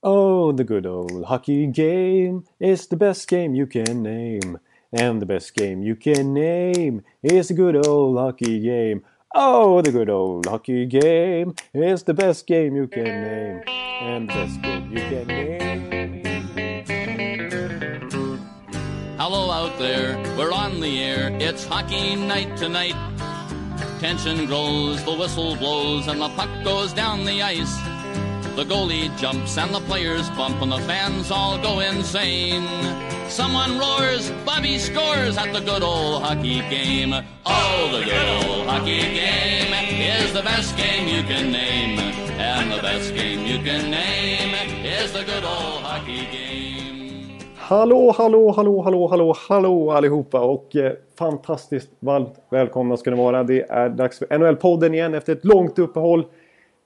Oh, the good old hockey game is the best game you can name. And the best game you can name is the good old hockey game. Oh, the good old hockey game is the best game you can name. And the best game you can name. Hello out there, we're on the air. It's hockey night tonight. Tension grows, the whistle blows, and the puck goes down the ice. The goalie jumps and the players bump and the fans all go insane. Someone roars, Bobby scores at the good old hockey game. Oh, the good old hockey game is the best game you can name. And the best game you can name is the good old hockey game. Hallå, hallå, hallå, hallå, hallå, hallå allihopa och eh, fantastiskt varmt välkomna ska ni vara. Det är dags för NHL-podden igen efter ett långt uppehåll.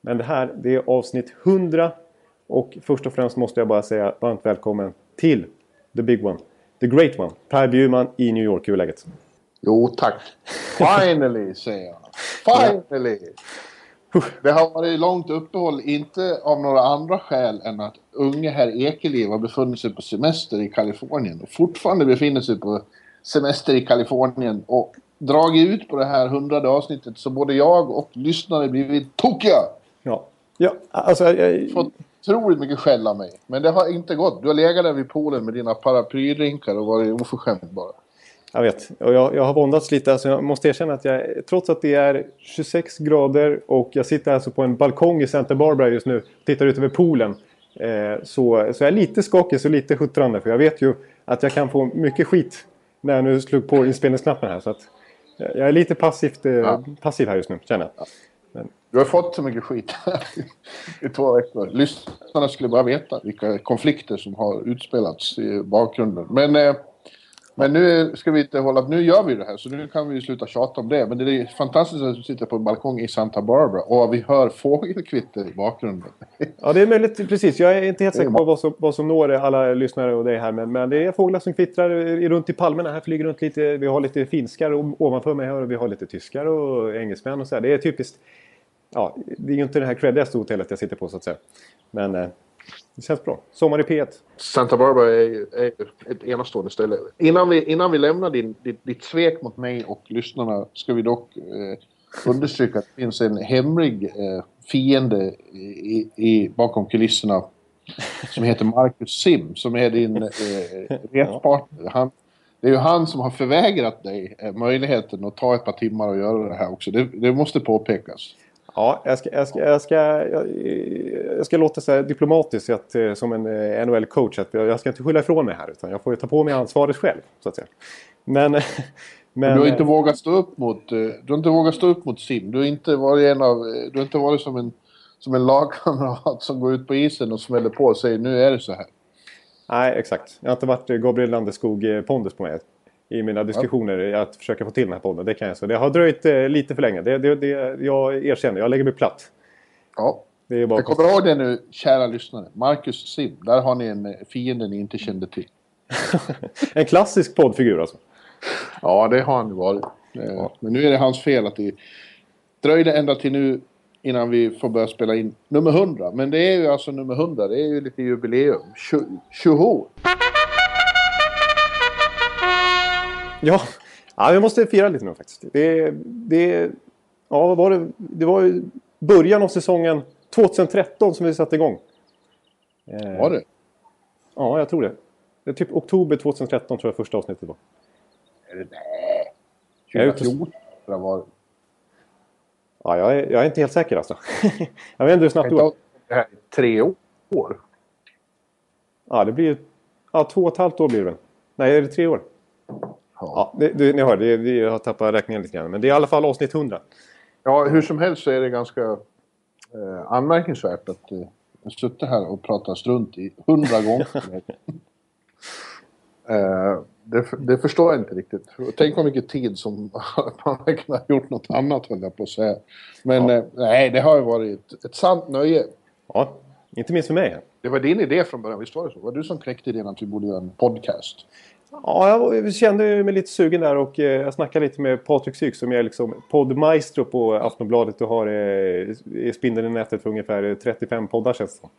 Men det här det är avsnitt 100 och först och främst måste jag bara säga varmt välkommen till the big one, the great one, Per Bjurman i New York. Hur är läget? Jo tack. Finally säger jag. Finally. Det har varit långt uppehåll, inte av några andra skäl än att unge herr Ekeliv har befunnit sig på semester i Kalifornien och fortfarande befinner sig på semester i Kalifornien och dragit ut på det här hundrade avsnittet så både jag och lyssnare blivit tokiga. Ja, ja alltså... Jag, Fått otroligt mycket skäll av mig. Men det har inte gått. Du har legat där vid poolen med dina paraplydrinkar och varit oförskämd bara. Jag vet. Och jag, jag har våndats lite. Alltså jag måste erkänna att jag, trots att det är 26 grader och jag sitter alltså på en balkong i Santa Barbara just nu. och Tittar ut över poolen. Eh, så, så jag är lite skakig och lite huttrande. För jag vet ju att jag kan få mycket skit när jag nu slog på inspelningsknappen här. Så att, eh, jag är lite passivt, eh, Ja. passiv här just nu, känner jag. Du har fått så mycket skit i två veckor. Lyssnarna skulle bara veta vilka konflikter som har utspelats i bakgrunden. Men, eh, men nu ska vi inte hålla... Nu gör vi det här så nu kan vi sluta tjata om det. Men det är fantastiskt att du sitter på en balkong i Santa Barbara och vi hör fågelkvitter i bakgrunden. Ja, det är möjligt. Precis. Jag är inte helt säker på vad som, vad som når alla lyssnare och dig här. Men, men det är fåglar som kvittrar runt i palmerna. Här flyger runt lite. Vi har lite finskar ovanför mig här och vi har lite tyskar och engelsmän och så här. Det är typiskt. Ja, det är ju inte det här creddigaste hotellet jag sitter på så att säga. Men eh, det känns bra. Sommar i P1. Santa Barbara är, är ett enastående ställe. Innan vi, innan vi lämnar din, ditt, ditt svek mot mig och lyssnarna ska vi dock eh, understryka att det finns en hemlig eh, fiende i, i, bakom kulisserna som heter Marcus Sim som är din eh, respartner. Han, det är ju han som har förvägrat dig eh, möjligheten att ta ett par timmar och göra det här också. Det, det måste påpekas. Ja, jag ska, jag ska, jag ska, jag, ska låta så här diplomatiskt att, eh, som en eh, NHL-coach. Att jag ska inte skylla ifrån mig här utan jag får ta på mig ansvaret själv. Så att säga. Men... men du har inte vågat stå upp mot, eh, du har inte vågat stå upp mot Sim. Du har inte varit en av, eh, du har inte varit som en, som en lagkamrat som går ut på isen och smäller på och säger nu är det så här. Nej, exakt. Jag har inte varit eh, Gabriel Landeskog eh, pondus på mig i mina diskussioner i att försöka få till den här podden. Det kan jag säga. Det har dröjt eh, lite för länge. Det, det, det, jag erkänner, jag lägger mig platt. Ja. Det är bara Jag kommer ihåg det nu, kära lyssnare. Marcus Sim, där har ni en eh, fiende ni inte kände till. En klassisk poddfigur alltså. Ja, det har han ju varit. Eh, Men nu är det hans fel att det dröjde ända till nu innan vi får börja spela in nummer 100. Men det är ju alltså nummer 100, det är ju lite jubileum. Tjo- Tjoho! Ja, ja vi måste fira lite nu faktiskt. Det, det, ja, vad var det? det var ju början av säsongen 2013 som vi satte igång. Eh, Var det? Ja, jag tror det. Det är typ oktober 2013 tror jag första avsnittet var. Nej. Jag är ute- 2014 tror jag var. Ja, jag är, jag är inte helt säker alltså. jag vet inte hur snabbt det går. det här tre år. Ja, det blir ju... Ja, två och ett halvt år blir det väl? Nej, är det tre år? Ja. Det, det, ni hör, det, jag har tappat räkningen lite grann. Men det är i alla fall avsnitt 100. ja, hur som helst så är det ganska eh, anmärkningsvärt att eh, jag suttit här och pratat strunt i hundra gånger. eh, det, det förstår jag inte riktigt. Tänk vad mycket tid som man verkligen har gjort något annat höll jag på att säga. Men Ja. eh, nej, det har ju varit ett, ett sant nöje. Ja, inte minst för mig. Det var din idé från början, visst var det så? Var det du som kläckte idén att vi borde göra en podcast? Ja, jag kände mig lite sugen där och eh, jag snackade lite med Patrik Syk som är liksom poddmaestro på Aftonbladet och har eh, är spindeln i nätet för ungefär 35 poddar känns det som.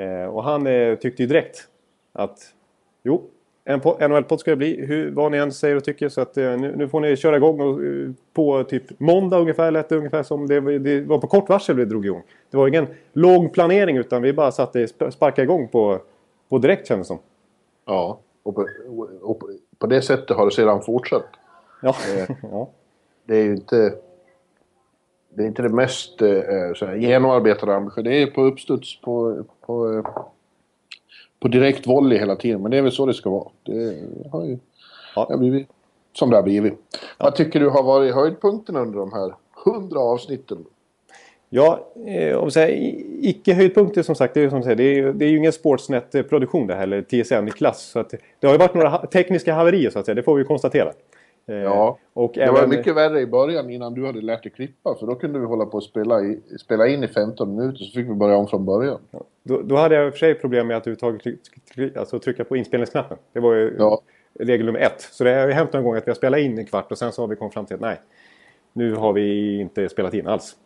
Eh, och han eh, tyckte ju direkt att jo, en NHL-podd ska det bli, hur, vad ni än säger och tycker. Så att, eh, nu, nu, får ni köra igång och, eh, på typ måndag ungefär. Lät det ungefär som det, det, var på kort varsel vi drog igång. Det var ingen lång planering utan vi bara satte, sparkade igång på, på direkt kändes det som. Ja, och på, och på, det sättet har det sedan fortsatt. Ja. Eh, ja. Det är ju inte... Det är inte det mest eh, genomarbetade ambition. Det är på uppstuds på, på, eh, på direkt volley hela tiden. Men det är väl så det ska vara. Det har ju ja. det blivit som det har blivit. Ja. Vad tycker du har varit höjdpunkten under de här hundra avsnitten? Ja, eh, om säger, icke höjdpunkter som sagt, det är, som säger, det är, det är ju ingen Sportsnet-produktion det här, eller TSN i klass. Så att, det har ju varit några tekniska haverier så att säga, det får vi konstatera. Eh, ja, och det även... var mycket värre i början innan du hade lärt dig klippa. För då kunde vi hålla på att spela, i, spela in i 15 minuter så fick vi börja om från början. Ja. Då, då, hade jag i och för sig problem med att överhuvudtaget alltså, trycka på inspelningsknappen. Det var ju ja. regel nummer ett. Så det har ju hänt någon gång att vi har spelat in en kvart och sen så har vi kommit fram till att nej, nu har vi inte spelat in alls.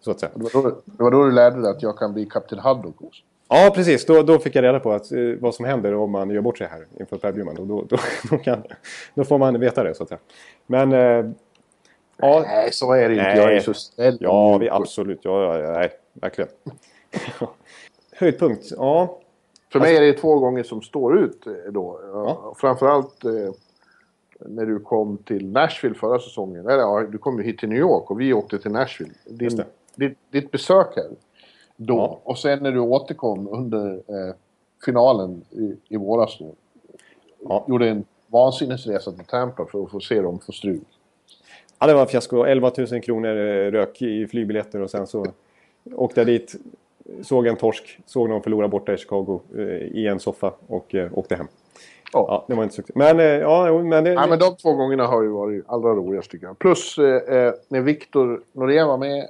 Så att säga. Det var, då, det var då du lärde dig att jag kan bli Kapten Haddock också. Ja, precis. Då, då fick jag reda på att, eh, vad som händer om man gör bort sig här inför Per Bjurman. Då, då, då, kan, då får man veta det, så att säga. Men... Eh, ja, nej, så är det inte. Jag är så snäll. Ja, vi, absolut. Ja, ja, nej, verkligen. Höjdpunkt, ja. För mig är det två gånger som står ut eh, då. Ja. Framförallt eh, när du kom till Nashville förra säsongen. Eller ja, du kom ju hit till New York och vi åkte till Nashville. Din, ditt, ditt besök här då. Ja. Och sen när du återkom under eh, finalen i, i våras då. Ja. Gjorde en vansinnesresa till Tampa för att få se dem få stryk. Ja, det var en fiasko. 11 000 kronor eh, rök i flygbiljetter och sen så åkte jag dit. Såg en torsk, såg någon förlora borta i Chicago eh, i en soffa och eh, åkte hem. Ja. ja. det var inte så Men, eh, ja, men, det, ja, men de två gångerna har ju varit allra roligast tycker jag. Plus eh, eh när Viktor Norén var med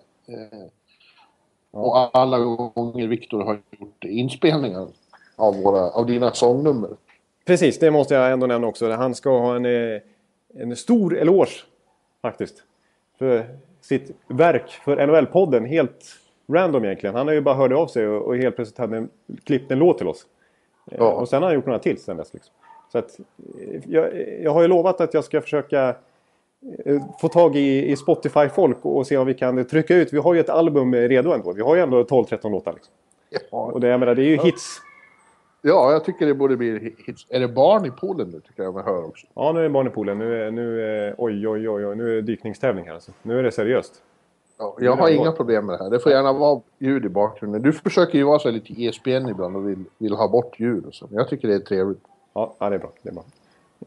och alla gånger Viktor har gjort inspelningar av, våra, av dina sångnummer. Precis, det måste jag ändå nämna också. Han ska ha en, eh, en stor eloge faktiskt. För sitt verk för NHL-podden. Helt random egentligen. Han har ju bara hört av sig och, och helt plötsligt hade en, klippt en låt till oss. Eh, ja. Och sen har han gjort några till sen dess. Liksom. Så att, eh, jag, jag har ju lovat att jag ska försöka Eh, få tag i, i Spotify-folk och se om vi kan trycka ut. Vi har ju ett album redo ändå. Vi har ju ändå 12-13 låtar. Liksom. Ja. Och det, jag menar, det är ju hits. Ja, jag tycker det borde bli hits. Är det barn i poolen nu tycker jag man hör också? Ja, nu är det barn i poolen. Nu är, nu oj, oj, oj, oj, nu är det dykningstävling här alltså. Nu är det seriöst. Ja, jag har inga problem med det här. Det får gärna vara ljud i bakgrunden. Du försöker ju vara så lite ESPN ibland och vill, vill ha bort ljud och så. Men jag tycker det är trevligt. Ja, ja det är bra. Det är bra.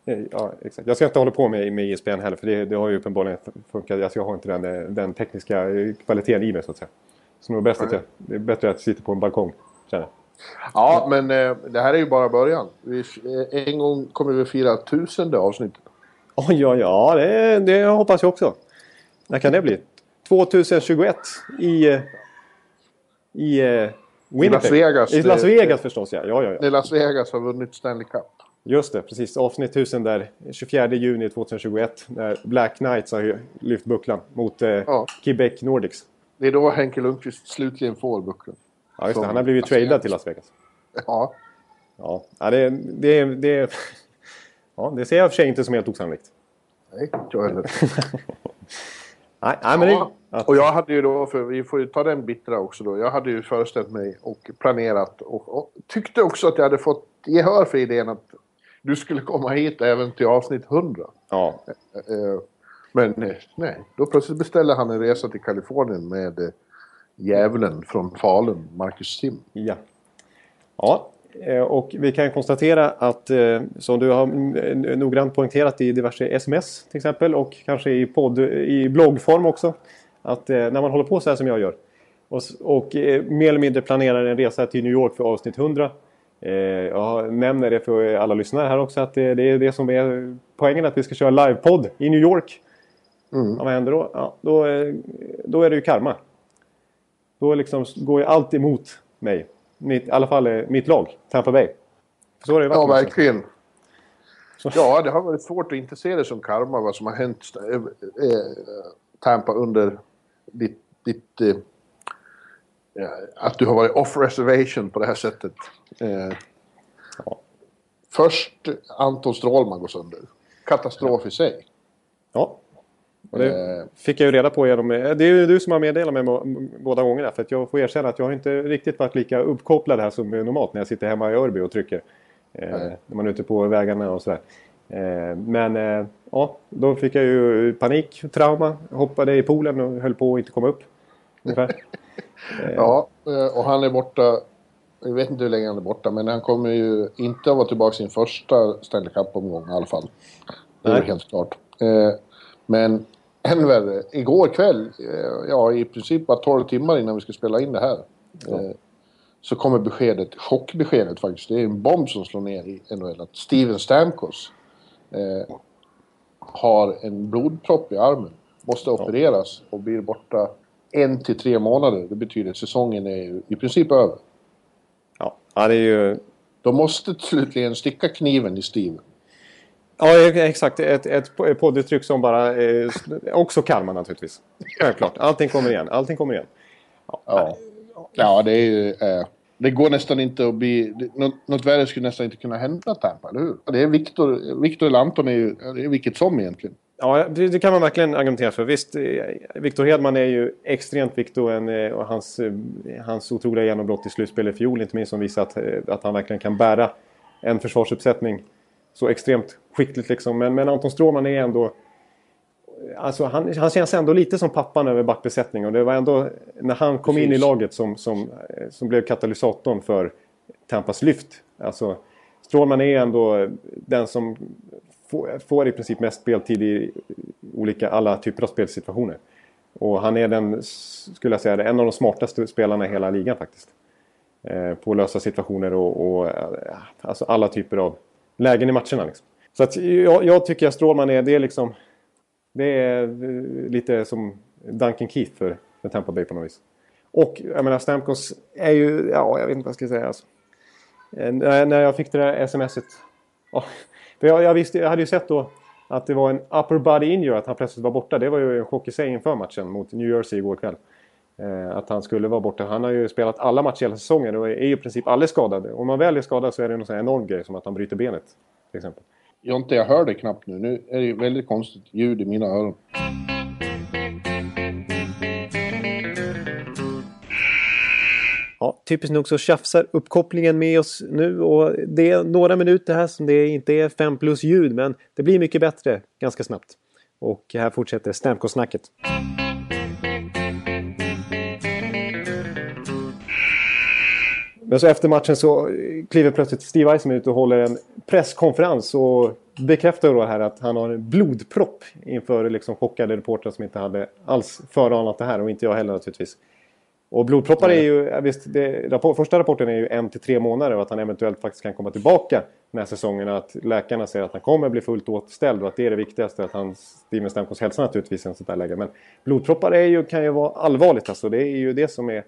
Eh, ja, exakt. Jag ska inte hålla på med, med ISBN heller för det, det har ju uppenbarligen funkat. Alltså jag har inte den, den tekniska kvaliteten i mig så att säga. Så det är, bäst att jag, det är bättre att jag sitter på en balkong, känner Ja, men eh, det här är ju bara början. Vi, eh, en gång kommer vi fira tusende avsnittet. Oh, ja, ja, det, det hoppas jag också. När kan det bli? 2021 i... Eh, I... Eh, I Las Vegas. I Las Vegas förstås, ja. ja, ja, ja. När Las Vegas har vunnit Stanley Cup. Just det, precis. Avsnitt 1000 där 24 juni 2021 när Black Knights har lyft bucklan mot eh, ja. Quebec Nordics. Det är då Henke Lundqvist slutligen får bucklan. Ja, just det. Han har blivit tradad till Las Vegas. Ja. Ja, ja det, det, det, ja, det ser jag för sig inte som helt osannolikt. Nej, inte jag heller. nej, nej, men ja. det. Och jag hade ju då, för vi får ju ta den bittra också då. Jag hade ju föreställt mig och planerat och, och tyckte också att jag hade fått gehör för idén att du skulle komma hit även till avsnitt 100. Ja. Eh, eh, men eh, nej, då plötsligt beställde han en resa till Kalifornien med djävulen från Falun, Marcus Sim. Ja. Ja, och vi kan konstatera att som du har noggrant poängterat i diverse sms till exempel och kanske i, podd, i bloggform också. Att när man håller på så här som jag gör och, och mer eller mindre planerar en resa till New York för avsnitt 100 Eh, jag nämner det för alla lyssnare här också att det, är det som är poängen att vi ska köra livepodd i New York. Mm. vad händer då? Ja, då, då är det ju karma. Då liksom går ju allt emot mig. Mitt, I alla fall eh, mitt lag, Tampa Bay. Så det ja, verkligen. Så. Ja, det har varit svårt att inte se det som karma vad som har hänt äh, Tampa under ditt, ditt ja, att du har varit off reservation på det här sättet. Eh, Ja. Först Anton Strålman går sönder. Katastrof i sig. Ja. Och det Eh. fick jag ju reda på genom... Det är ju du som har meddelat mig båda gångerna. För jag får erkänna att jag har inte riktigt varit lika uppkopplad här som normalt när jag sitter hemma i Örby och trycker. Eh, när man är ute på vägarna och sådär. Eh, men eh, ja, då fick jag ju panik, trauma. Hoppade i poolen och höll på att inte komma upp. Ungefär. Ja, eh, och han är borta. Jag vet inte hur länge han är borta, men han kommer ju inte att vara tillbaka i sin första Stanley Cup-omgång i alla fall. Det är Nej. helt klart. Eh, Men än värre, igår kväll, eh, ja i princip bara 12 timmar innan vi ska spela in det här. eh, Så kommer beskedet, chockbeskedet faktiskt, det är en bomb som slår ner i NHL. Att Steven Stamkos eh, har en blodpropp i armen. Måste opereras och blir borta en till tre månader. Det betyder att säsongen är i princip över. Ja, ja, det är ju... De måste slutligen sticka kniven i Steven. Ja, exakt. Ett, ett podduttryck som bara... Eh, också karma naturligtvis. Självklart. Allting kommer igen. Allting kommer igen. Ja, ja det är ju... Eh, det går nästan inte att bli... Något, något värre skulle nästan inte kunna hända Tampa, eller hur? Det är Victor... Victor eller Anton är ju... Är vilket som egentligen. Ja, det, kan man verkligen argumentera för. Visst, eh, Victor Hedman är ju extremt viktig och, eh, och hans, eh, hans otroliga genombrott i slutspelet i fjol inte minst som visar att, att han verkligen kan bära en försvarsuppsättning så extremt skickligt liksom. Men, men Anton Stråman är ändå... Alltså han, han känns ändå lite som pappan över backbesättning och det var ändå när han kom in i Precis. laget som, som, som blev katalysatorn för Tampas lyft. Alltså Strålman är ändå den som får, får i princip mest speltid i olika, alla typer av spelsituationer. Och han är den, skulle jag säga, en av de smartaste spelarna i hela ligan faktiskt. Eh, på att lösa situationer och, och eh, alltså alla typer av lägen i matcherna. Liksom. Så att jag, jag tycker att Strålman är, det är liksom... Det är eh, lite som Duncan Keith för, för Tampa Bay på något vis. Och jag menar Stamkos är ju, ja jag vet inte vad jag ska säga alltså. Eh, När när jag fick det där smset. Oh, för jag, jag, visste, jag hade ju sett då att det var en upper body injury, att han plötsligt var borta. Det var ju en chock i sig inför matchen mot New Jersey igår kväll. Eh, att han skulle vara borta. Han har ju spelat alla matcher hela säsongen och är ju i princip aldrig skadad. Om man väl är skadad så är det en sån här enorm grej som att han bryter benet. Till exempel. Jonte, jag hör dig knappt nu. Nu är det ju väldigt konstigt ljud i mina öron. Ja, typiskt nog så tjafsar uppkopplingen med oss nu och det är några minuter här som det inte är 5 plus ljud men det blir mycket bättre ganska snabbt. Och här fortsätter Stamkos-snacket. Men så efter matchen så kliver plötsligt Steve Eisenman ut och håller en presskonferens och bekräftar då här att han har en blodpropp inför liksom chockade reportrar som inte hade alls föranat det här och inte jag heller naturligtvis. Och blodproppar är ju, visst, det, rapport, första rapporten är ju en till tre månader och att han eventuellt faktiskt kan komma tillbaka den här säsongen. Att läkarna säger att han kommer bli fullt återställd och att det är det viktigaste. Att han, Steven Stamkos hälsa naturligtvis i ett sånt där läge. Men blodproppar är ju, kan ju vara allvarligt alltså. Det är ju det som är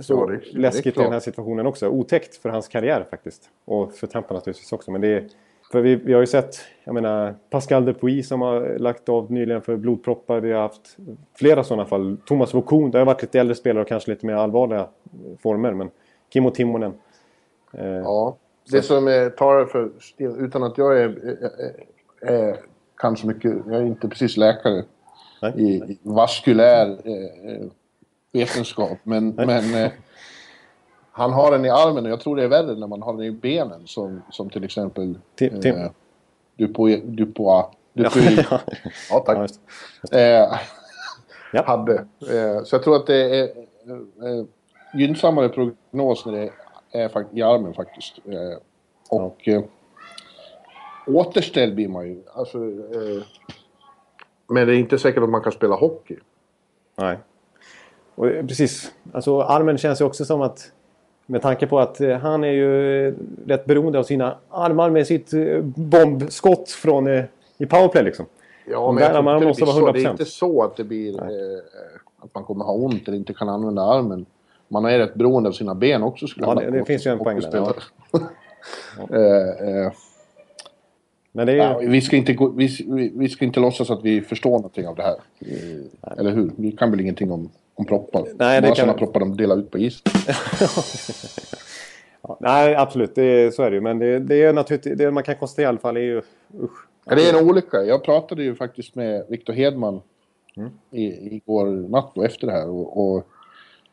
så Ja, det är- det är läskigt i den här situationen också. Otäckt för hans karriär faktiskt. Och för Tampa naturligtvis också. Men det är, för vi, vi har ju sett, jag menar, Pascal Dupuis som har lagt av nyligen för blodproppar. Vi har haft flera sådana fall. Thomas Vokun, det har varit lite äldre spelare och kanske lite mer allvarliga former. Men Kimmo Timonen. Eh, Ja. Det som är, tar för, utan att jag är, är, är, kan så mycket, jag är inte precis läkare Nej. i, vaskulär eh, eh, vetenskap, men, men eh, han har den i armen och jag tror det är värre när man har den i benen som, som till exempel Tim- Tim. eh, Dupois, Dupois, ja, ja, ja, tack, just. eh, Ja. hade. Eh, så jag tror att det är eh, gynnsammare prognos när det är fakt- i armen faktiskt. Eh, och eh, återställd blir man ju. Alltså, eh, men det är inte säkert att man kan spela hockey. Nej. Och, eh, precis. Alltså armen känns ju också som att med tanke på att eh, han är ju eh, rätt beroende av sina armar med sitt eh, bombskott från i powerplay liksom. Ja, men jag inte det, måste vara så. det är 100%. inte så att det blir eh, att man kommer ha ont eller inte kan använda armen. Man är rätt beroende av sina ben också skulle Ja, det- det finns ju en poäng där, Hockeyspelare. eh, eh, Men är Ja, vi, ska inte gå, vi, vi, vi ska inte låtsas att vi förstår någonting av det här. Eh, Eller hur? Vi kan väl ingenting om, om proppar. Nej, det Bara sådana vi- proppar de delar ut på is. Ja, nej, absolut. Det är, så är det ju. Men det, det är naturligtvis, det man kan konstatera i alla fall är ju... Usch. Ja, det är en olycka. Jag pratade ju faktiskt med Viktor Hedman Mm. i, igår natt och efter det här. Och, och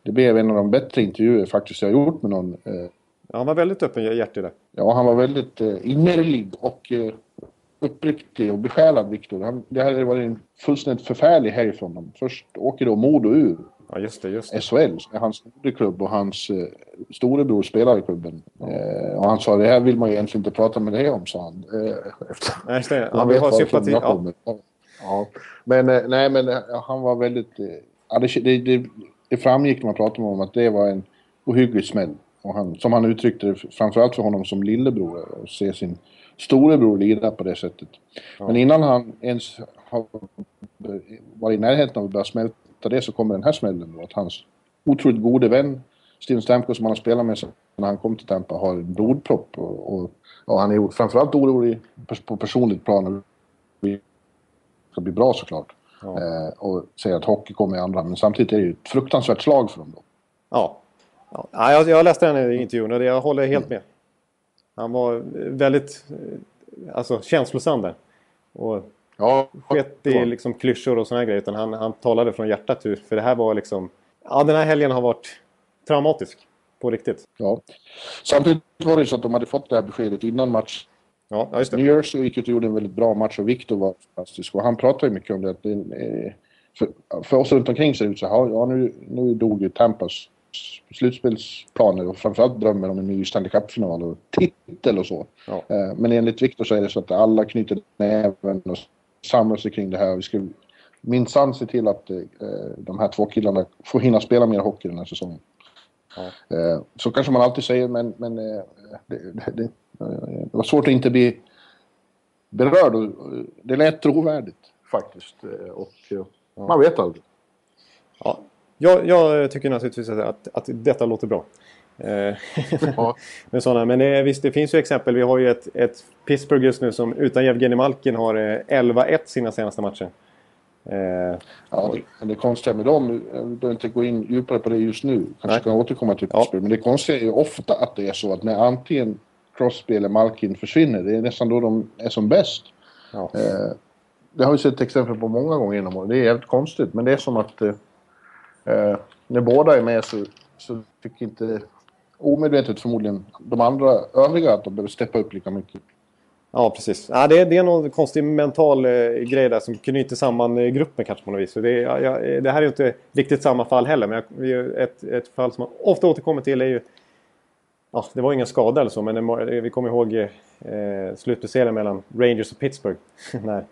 det blev en av de bättre intervjuer faktiskt jag gjort med någon. Eh, Ja, han var väldigt öppen hjärtig där. Ja, han var väldigt eh, innerlig och eh, uppriktig och besjälad, Viktor. Han- Det hade varit en fullständigt förfärlig helg för honom. Först åker då Modo ur Ja, just det. Just det. SHL, som är hans moderklubb och hans eh, storebror spelar i klubben. Eh, och han sa det här vill man ju egentligen inte prata med dig om, sa han. Eh, efter. Nej, just det. Ja, Han vet har sympati. Ja. Ja. Men eh, nej, men eh, han var väldigt... eh, Ja, det, det, det framgick när man pratade med honom att det var en ohygglig smäll. Och han, som han uttryckte det, framförallt för honom som lillebror, att se sin storebror lida på det sättet. Men innan han ens har varit i närheten av att börja smälta det så kommer den här smällen då. Att hans otroligt gode vän Steven Stamkos som han har spelat med sedan han kom till Tampa har en blodpropp. Och, och, och han är framförallt orolig på personligt plan. Det ska bli bra såklart. Ja. Eh, och säger att hockey kommer i andra. Men samtidigt är det ju ett fruktansvärt slag för dem då. Ja. Ja. ja jag, jag läste den i intervjun och jag håller helt med. Han var väldigt eh, alltså, känslosam där. Och Ja, sket i liksom klyschor och såna här grejer. Utan han, han talade från hjärtat. För det här var liksom... Ja, den här helgen har varit traumatisk. På riktigt. ja. Samtidigt var det så att de hade fått det här beskedet innan match Ja, just det. New Jersey gick ut och gjorde en väldigt bra match och Victor var fantastisk. Och han pratade ju mycket om det. Eh, för, för oss runt omkring ser det ut så här. Ja, nu, nu dog ju Tampas slutspelsplaner och framförallt drömmen om en ny Stanley Cup-final och titel och så. Ja. Eh, Men enligt Victor så är det så att alla knyter näven och samlar sig kring det här. Vi ska minsann se till att eh, de här två killarna får hinna spela mer hockey den här säsongen. Ja. Eh, Så kanske man alltid säger, men, men det, det, det, det var svårt att inte bli berörd. Det lät trovärdigt faktiskt. Och man vet aldrig. Ja. Jag, jag tycker naturligtvis att, att, att detta låter bra. Eh, Ja. med sådana. Men det, visst, det finns ju exempel. Vi har ju ett, ett Pittsburgh just nu som utan Evgenij Malkin har eh, 11-1 sina senaste matcher. Eh, Ja, det, det konstiga med dem, eh, vi behöver inte gå in djupare på det just nu, kanske kan återkomma till Ja. Pittsburgh, men det konstiga är ju ofta att det är så att när antingen Crosby eller Malkin försvinner, det är nästan då de är som bäst. ja. Eh, det har vi sett exempel på många gånger genom åren. Det är jävligt konstigt, men det är som att eh, eh, när båda är med så, så tycker inte omedvetet förmodligen de andra övriga att de behöver steppa upp lika mycket. Ja, precis. Ja, det, är- det är någon konstig mental eh, grej där som knyter samman eh, gruppen kanske på något vis. Så det, ja, ja, eh, det här är ju inte riktigt samma fall heller. Men jag, ett, ett fall som man ofta återkommer till är ju... Ja, det var ingen skada eller så, men det, eh, vi kommer ihåg eh, eh slutspelsserien mellan Rangers och Pittsburgh. när,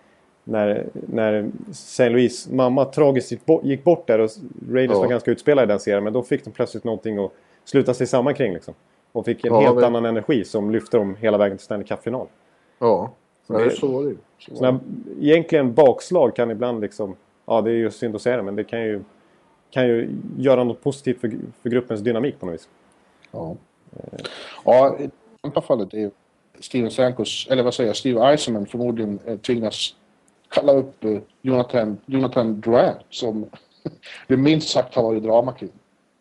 när, när St. Louis mamma tragiskt gick bort, där och Rangers Ja. var ganska utspelade i den serien. Men då fick de plötsligt någonting att sluta sig samman kring. Liksom. Och fick en Ja, helt men- annan energi som lyfte dem hela vägen till Stanley Cup-final. Ja, Så det- så var det ju. Så egentligen bakslag kan ibland liksom... Ja, det är ju synd att säga det, men det kan ju, kan ju göra något positivt för, för gruppens dynamik på något vis. Ja. Ja, i andra fallet är Steven Sankos, eller vad säger jag, Steve Eisenman förmodligen eh, tvingas kalla upp eh, Jonathan, Jonathan Drouin som det minst sagt har varit drama kring.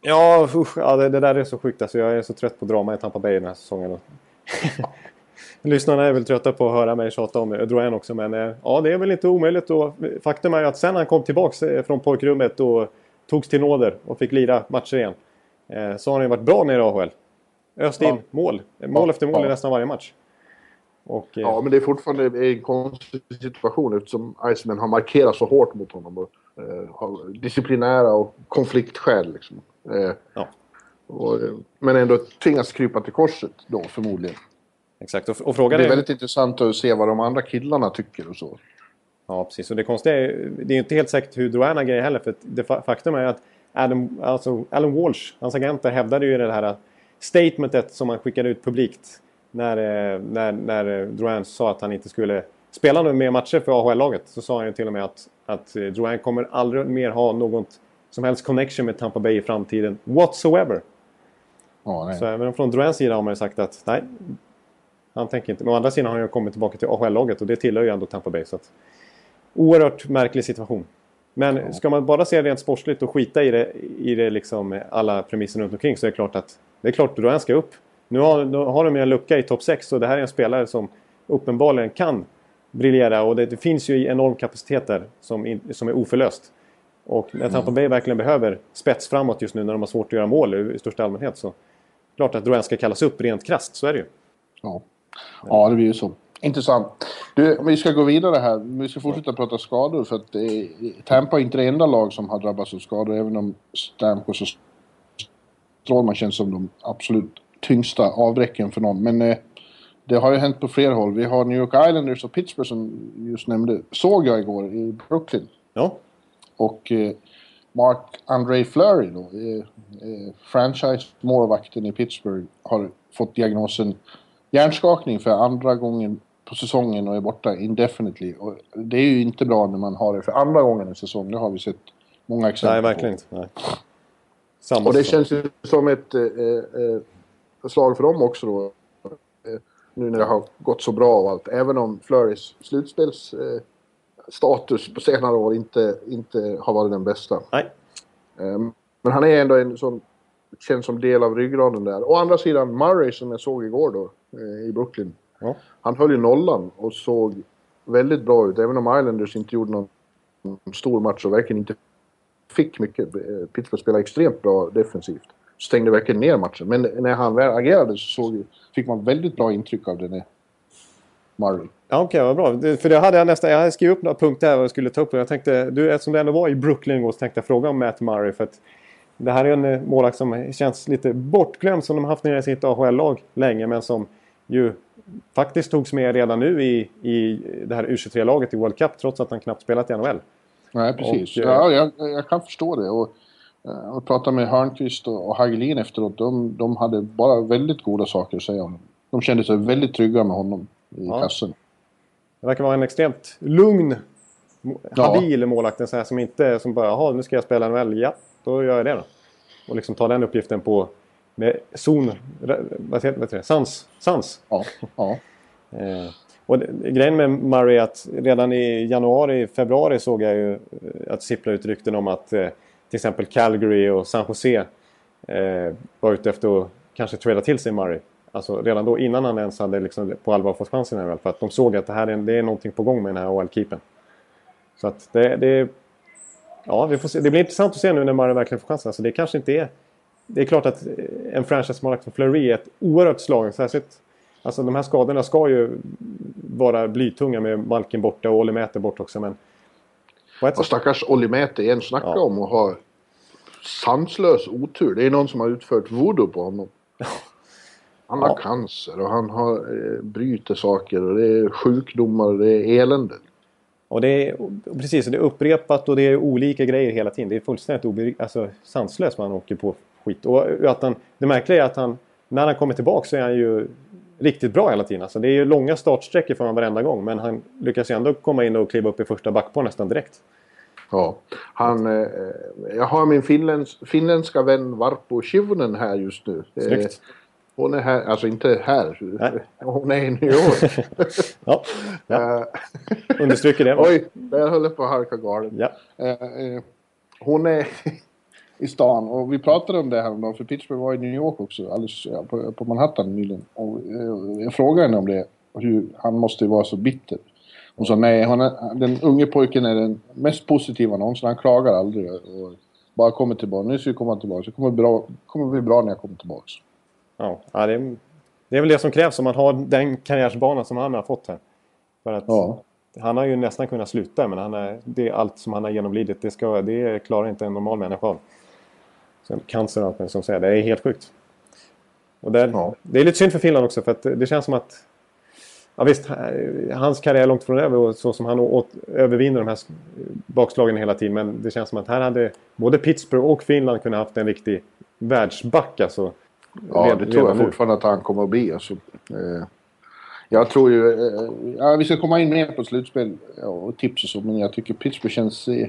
Ja, usch, ja det, det där är så sjukt. Alltså, jag är så trött på drama i Tampa Bay den här säsongen. Lyssnarna är väl trötta på att höra mig tjata om det. Drouin också, men eh, ja, det är väl inte omöjligt. Och faktum är ju att sen han kom tillbaks eh, från pojkrummet och togs till nåder och fick lira matcher igen. eh, Så har han ju varit bra nere i AHL. Öst in Ja. mål. Mål Ja, efter mål i nästan varje match. Och, eh, Ja, men det är fortfarande en konstig situation eftersom Eisenman har markerat så hårt mot honom. Och, eh, disciplinära och konfliktskäl liksom. Eh, Ja. och, men ändå tvingas krypa till korset då förmodligen. Exakt. Och, och Det frågan är är... väldigt intressant att se vad de andra killarna tycker och så. Ja, precis. Och det konstiga är det är inte helt säkert hur Drouin agerar heller. För det fa- faktum är att Adam, alltså Alan Walsh, hans agenter, hävdade ju det här statementet som han skickade ut publikt. När, eh, när, när eh, Drouin sa att han inte skulle spela några mer matcher för AHL-laget. Så sa han ju till och med att, att eh, Drouin kommer aldrig mer ha något som helst connection med Tampa Bay i framtiden. Whatsoever. Nej. Så även från Drouins sida har man ju sagt att nej. Han tänker inte. Men å andra sidan har han ju kommit tillbaka till AHL-laget och det tillhör ju ändå Tampa Bay. Så att, oerhört märklig situation. Men ska man bara se rent sportsligt och skita i det, i det liksom, alla premisser runt omkring så är det klart att det är klart Drouin ska upp. Nu har, nu har de ju en lucka i topp 6 och det här är en spelare som uppenbarligen kan briljera och det, det finns ju enorm kapacitet där som, in, som är oförlöst. Och när Tampa Bay verkligen behöver spets framåt just nu när de har svårt att göra mål i största allmänhet så klart att Drouin ska kallas upp rent krasst, så är det ju. Ja, ja det blir ju så. Intressant. Du, vi ska gå vidare här. Vi ska fortsätta prata skador för att eh, Tampa är inte det enda lag som har drabbats av skador även om Stamkos och Strålman känns som de absolut tyngsta avbräcken för någon. Men eh, det har ju hänt på fler håll. Vi har New York Islanders och Pittsburgh som just nämnde. Såg jag igår i Brooklyn. Ja. Och eh, Mark André Fleury då, eh, eh, franchise-målvakten i Pittsburgh, har fått diagnosen hjärnskakning för andra gången på säsongen och är borta indefinitely. Och det är ju inte bra när man har det för andra gången i säsong. Det har vi sett många exempel Nej, verkligen inte. Nej. Samma Och det säsong. känns ju som ett eh, slag för dem också då. Eh, nu när det har gått så bra och allt. Även om Flurys slutspels eh, på senare år inte, inte har varit den bästa. Nej. Eh, men han är ändå en sån... Känns som del av ryggraden där. Å andra sidan Murray som jag såg igår då eh, i Brooklyn. Ja. Han höll ju nollan och såg väldigt bra ut. Även om Islanders inte gjorde någon stor match och verkligen inte fick mycket. Pittsburgh spelade extremt bra defensivt. Stängde verkligen ner matchen. Men när han väl agerade så såg, fick man väldigt bra intryck av den Murray. Ja, Okej, vad bra. Det- För det hade jag nästan... Jag hade skrivit upp några punkter här vad jag skulle ta upp. Jag tänkte, du, eftersom du ändå var i Brooklyn igår så tänkte jag fråga om Matt Murray. För att det här är en eh, målvakt som känns lite bortglömd som de haft nere i sitt AHL-lag länge. Men som ju faktiskt togs med redan nu i, i det här U23-laget i World Cup trots att han knappt spelat i NHL. Nej, precis. Och, eh, ja, jag, jag kan förstå det. Och, eh, och prata med Hörnqvist och, Hagelin efteråt. De, de hade bara väldigt goda saker att säga om honom. De kände sig väldigt trygga med honom i Ja. kassen. Det verkar vara en extremt lugn, mo- Ja. habil målvakt. En sån här som inte som bara, jaha nu ska jag spela NHL. Ja, då gör jag det då. Och liksom ta den uppgiften på med zon, vad heter, det, sans. sans. Ja, ja. Eh, och grejen med Murray är att redan i januari, februari såg jag ju eh, att sipplade ut rykten om att eh, till exempel Calgary och San Jose eh, var ute efter att kanske trada till sig Murray. Alltså redan då innan han ens hade liksom på allvar fått chansen i För att de såg att det här är, det är någonting på gång med den här OL-keepern. Så att det, det, ja, vi får se. det blir intressant att se nu när Murray verkligen får chansen. Alltså det kanske inte är... Det är klart att eh, en franchise-målvakt som Fleury är ett oerhört slag. Särskilt, alltså de här skadorna ska ju vara blytunga med Malkin borta och Olli Mäter borta också. Men och stackars Olli igen. Snacka Ja. om att ha sanslös otur. Det är någon som har utfört voodoo på honom. Han har Ja. cancer och han har eh, bryter saker och det är sjukdomar och det är elände. och det är, och precis, och det är upprepat och det är olika grejer hela tiden. Det är fullständigt ober, alltså, sanslöst han åker på skit. Och att han, det märkliga är att han, när han kommer tillbaka så är han ju riktigt bra hela tiden. Alltså, det är ju långa startsträckor för honom varenda gång. Men han lyckas ju ändå komma in och kliva upp i första backpar nästan direkt. Ja. Han, eh, jag har min finländsk, finländska vän Varpo Shivunen här just nu. Eh, Snyggt. hon är här, alltså inte här. Nej. Hon är i New York. Ja, ja. Eh, understryker det. Oj, där höll jag på att halka galet. Ja. Eh, hon är i stan och vi pratade om det här om för Pittsburgh var i New York också, alldeles ja, på, på Manhattan nyligen. Och eh, jag frågade henne om det, hur han måste vara så bitter. Hon sa nej, är, den unge pojken är den mest positiva någonsin, han klagar aldrig. Och bara kommer tillbaka, nu ska vi komma tillbaka, det kommer, bra, kommer bli bra när jag kommer tillbaka. Ja, det, är, det är väl det som krävs om man har den karriärsbana som han har fått här. För att Ja. Han har ju nästan kunnat sluta men han är, det är allt som han har genomlidit det, ska, det klarar inte en normal människa av. Cancer och allt som säger, det är helt sjukt. Och där, Ja. Det är lite synd för Finland också för att det känns som att Ja visst, hans karriär är långt från över och så som han åt, övervinner de här bakslagen hela tiden. Men det känns som att här hade både Pittsburgh och Finland kunnat haft en riktig världsback alltså. Ja, Red- det tror jag nu. fortfarande att han kommer att bli. Alltså. Eh, jag tror ju... Eh, ja, vi ska komma in mer på slutspel och tips och så, men jag tycker Pittsburgh känns eh,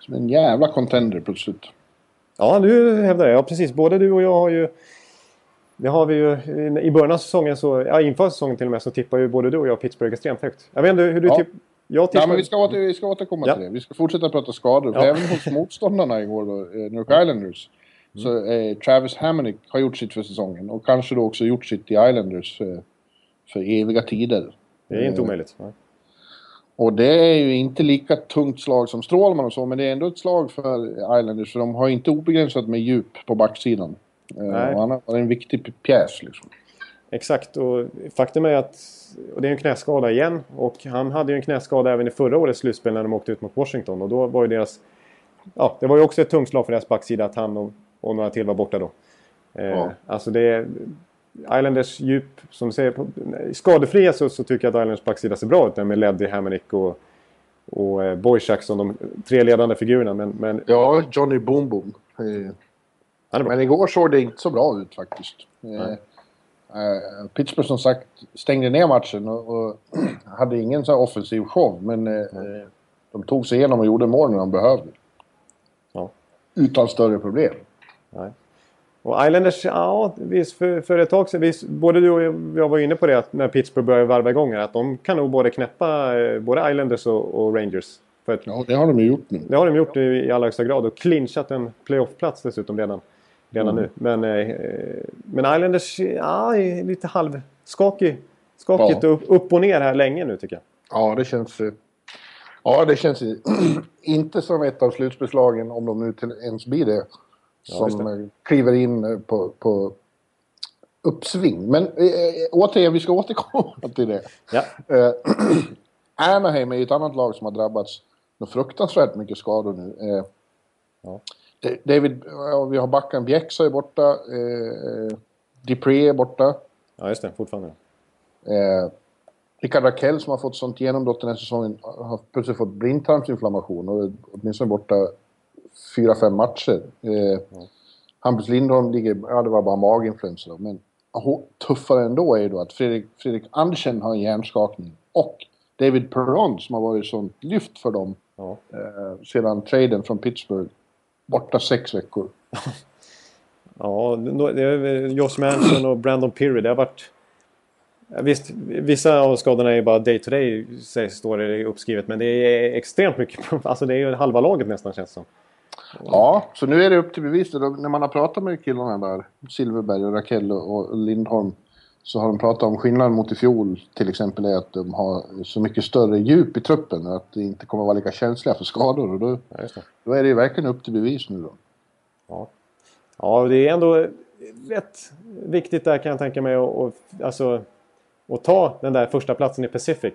som en jävla contender plötsligt. Ja, du hävdar det. Ja, precis. Både du och jag har ju Det har vi ju. I början av säsongen, så, ja, inför säsongen till och med, så tippar ju både du och jag Pittsburgh extremt högt. Jag vet inte hur du Ja. tippar. Jag tippar... Ja, men vi ska, åter, vi ska återkomma Ja. till det. Vi ska fortsätta prata skador. Ja. även hos motståndarna igår då, eh, New York Islanders, så eh, Travis Hamonic har gjort sitt för säsongen. Och kanske då också gjort sitt i Islanders för, för eviga tider. Det är inte Eh, omöjligt. Ja. Och det är ju inte lika tungt slag som Strålman och så, men det är ändå ett slag för Islanders. För de har inte obegränsat med djup på backsidan. Eh, Nej. Och han har en viktig pjäs liksom. Exakt, och faktum är att och det är en knäskada igen. Och han hade ju en knäskada även i förra årets slutspel när de åkte ut mot Washington. Och då var ju deras... Ja, det var ju också ett tungt slag för deras backsida att han och, och några till var borta då. Eh, Ja. Alltså det är... Islanders djup, som säger, på, skadefria så, så tycker jag att Islanders backsida ser bra ut. Med Leddy, Hamonic och, och eh, Boychuk som de tre ledande figurerna. Men, men Ja, Johnny Boom Boom. Han är bra. Men igår såg det inte så bra ut faktiskt. Nej. eh, Pittsburgh som sagt stängde ner matchen och, och hade ingen så offensiv show. Men eh, de tog sig igenom och gjorde mål när de behövde. Ja. Utan större problem. Nej. Och Islanders, ja, visst för, för ett tag sedan, visst, både du och jag var inne på det att när Pittsburgh började varva igång här, att de kan nog både knäppa eh, både Islanders och, och Rangers. Att, Ja, det har de ju gjort nu. Det har de gjort i, i allra högsta grad och clinchat en playoff-plats dessutom redan, redan Mm. nu. Men, eh, men Islanders, ja, är lite halvskakig. Skakigt Ja. upp, upp och ner här länge nu tycker jag. Ja, det känns... eh, Ja, det känns inte som ett av slutspelslagen, om de nu till ens blir det, Ja, som eh, kliver in eh, på, på uppsving. Men eh, eh, återigen, vi ska återkomma till det. Ja, Eh, Anaheim är ju ett annat lag som har drabbats med fruktansvärt mycket skador nu. Eh, Ja. Da- David, vi har backen Bjäxa är borta. Eh, Dupré är borta. ja just det, fortfarande. Eh, Rickard Rakell som har fått sånt genombrott den här säsongen har plötsligt fått blindtarmsinflammation och är åtminstone borta fyra, fem matcher. Eh, Hampus Lindholm ligger, ja det var bara maginfluensa då, men tuffare ändå är ju då att Fredrik, Fredrik Andersen har en hjärnskakning och David Perron som har varit sånt lyft för dem Ja. eh, sedan traden från Pittsburgh. Borta sex veckor. Ja, det är Josh Manson och Brandon Peary. Det har varit... Visst, vissa av skadorna är bara day to day, står det uppskrivet. Men det är extremt mycket. Alltså det är ju halva laget nästan känns det som. Ja, så nu är det upp till bevis. När man har pratat med killarna där, Silverberg och Rakell och, och Lindholm, så har de pratat om skillnaden mot i fjol till exempel är att de har så mycket större djup i truppen och att det inte kommer vara lika känsliga för skador. Och då, Ja, då är det ju verkligen upp till bevis nu då. Ja. ja, det är ändå rätt viktigt där kan jag tänka mig. att- att alltså, ta den där första platsen i Pacific.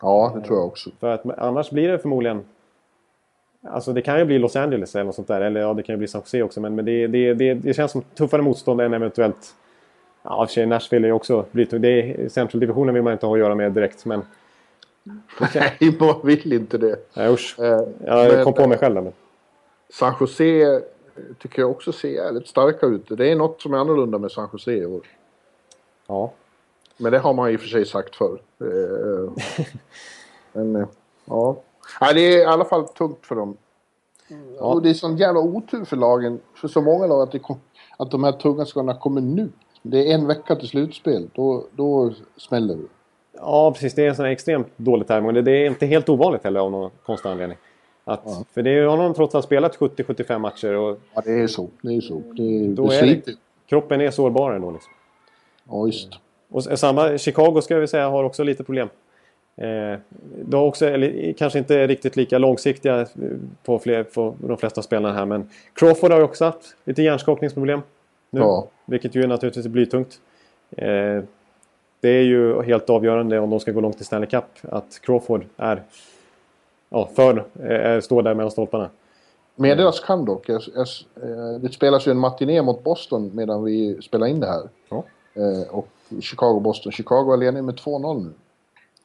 Ja, det tror jag också. För att annars blir det förmodligen... Alltså det kan ju bli Los Angeles eller något sånt där. Eller ja, det kan ju bli San Jose också. Men, men det, det, det, det känns som tuffare motstånd än eventuellt... Ja, i och för sig Nashville är ju också... Det är, Central-divisionen vill man inte ha att göra med direkt. Men... Nej, man vill inte det. Nej, usch. Eh, Jag men- kom på mig själv där, men... San Jose eh, tycker jag också ser jävligt starka ut. Det är något som är annorlunda med San Jose i år. Ja. Men det har man i och för sig sagt förr. Eh, Men eh, ja. Nej, det är i alla fall tungt för dem. Ja. Och det är sån jävla otur för lagen, för så många lag, att, kom, att de här tunga skadorna kommer nu. Det är en vecka till slutspel. Då, då smäller det. Ja, precis. Det är en sån här extremt dålig. Och det- är inte helt ovanligt heller av någon konstig anledning. Att, Ja. För det har de trots allt spelat 70-75 matcher och Ja, det är så. Det är så. Det, Då det är det- kroppen är sårbar ändå. Liksom. Ja, visst. Och samma, Chicago ska vi säga har också lite problem. Eh, de också, eller, kanske inte riktigt lika långsiktiga eh, på, fler, på de flesta spelarna här. Men Crawford har ju också haft lite hjärnskakningsproblem. Nu, Ja. Vilket ju är naturligtvis blytungt. Eh, det är ju helt avgörande om de ska gå långt i Stanley Cup. Att Crawford är, ja, för, eh, står där mellan stolparna. Meddelas kan dock. Jag, jag, det spelas ju en matiné mot Boston medan vi spelar in det här. Ja. Eh, och Chicago-Boston. Chicago är ledning med 2-0 nu.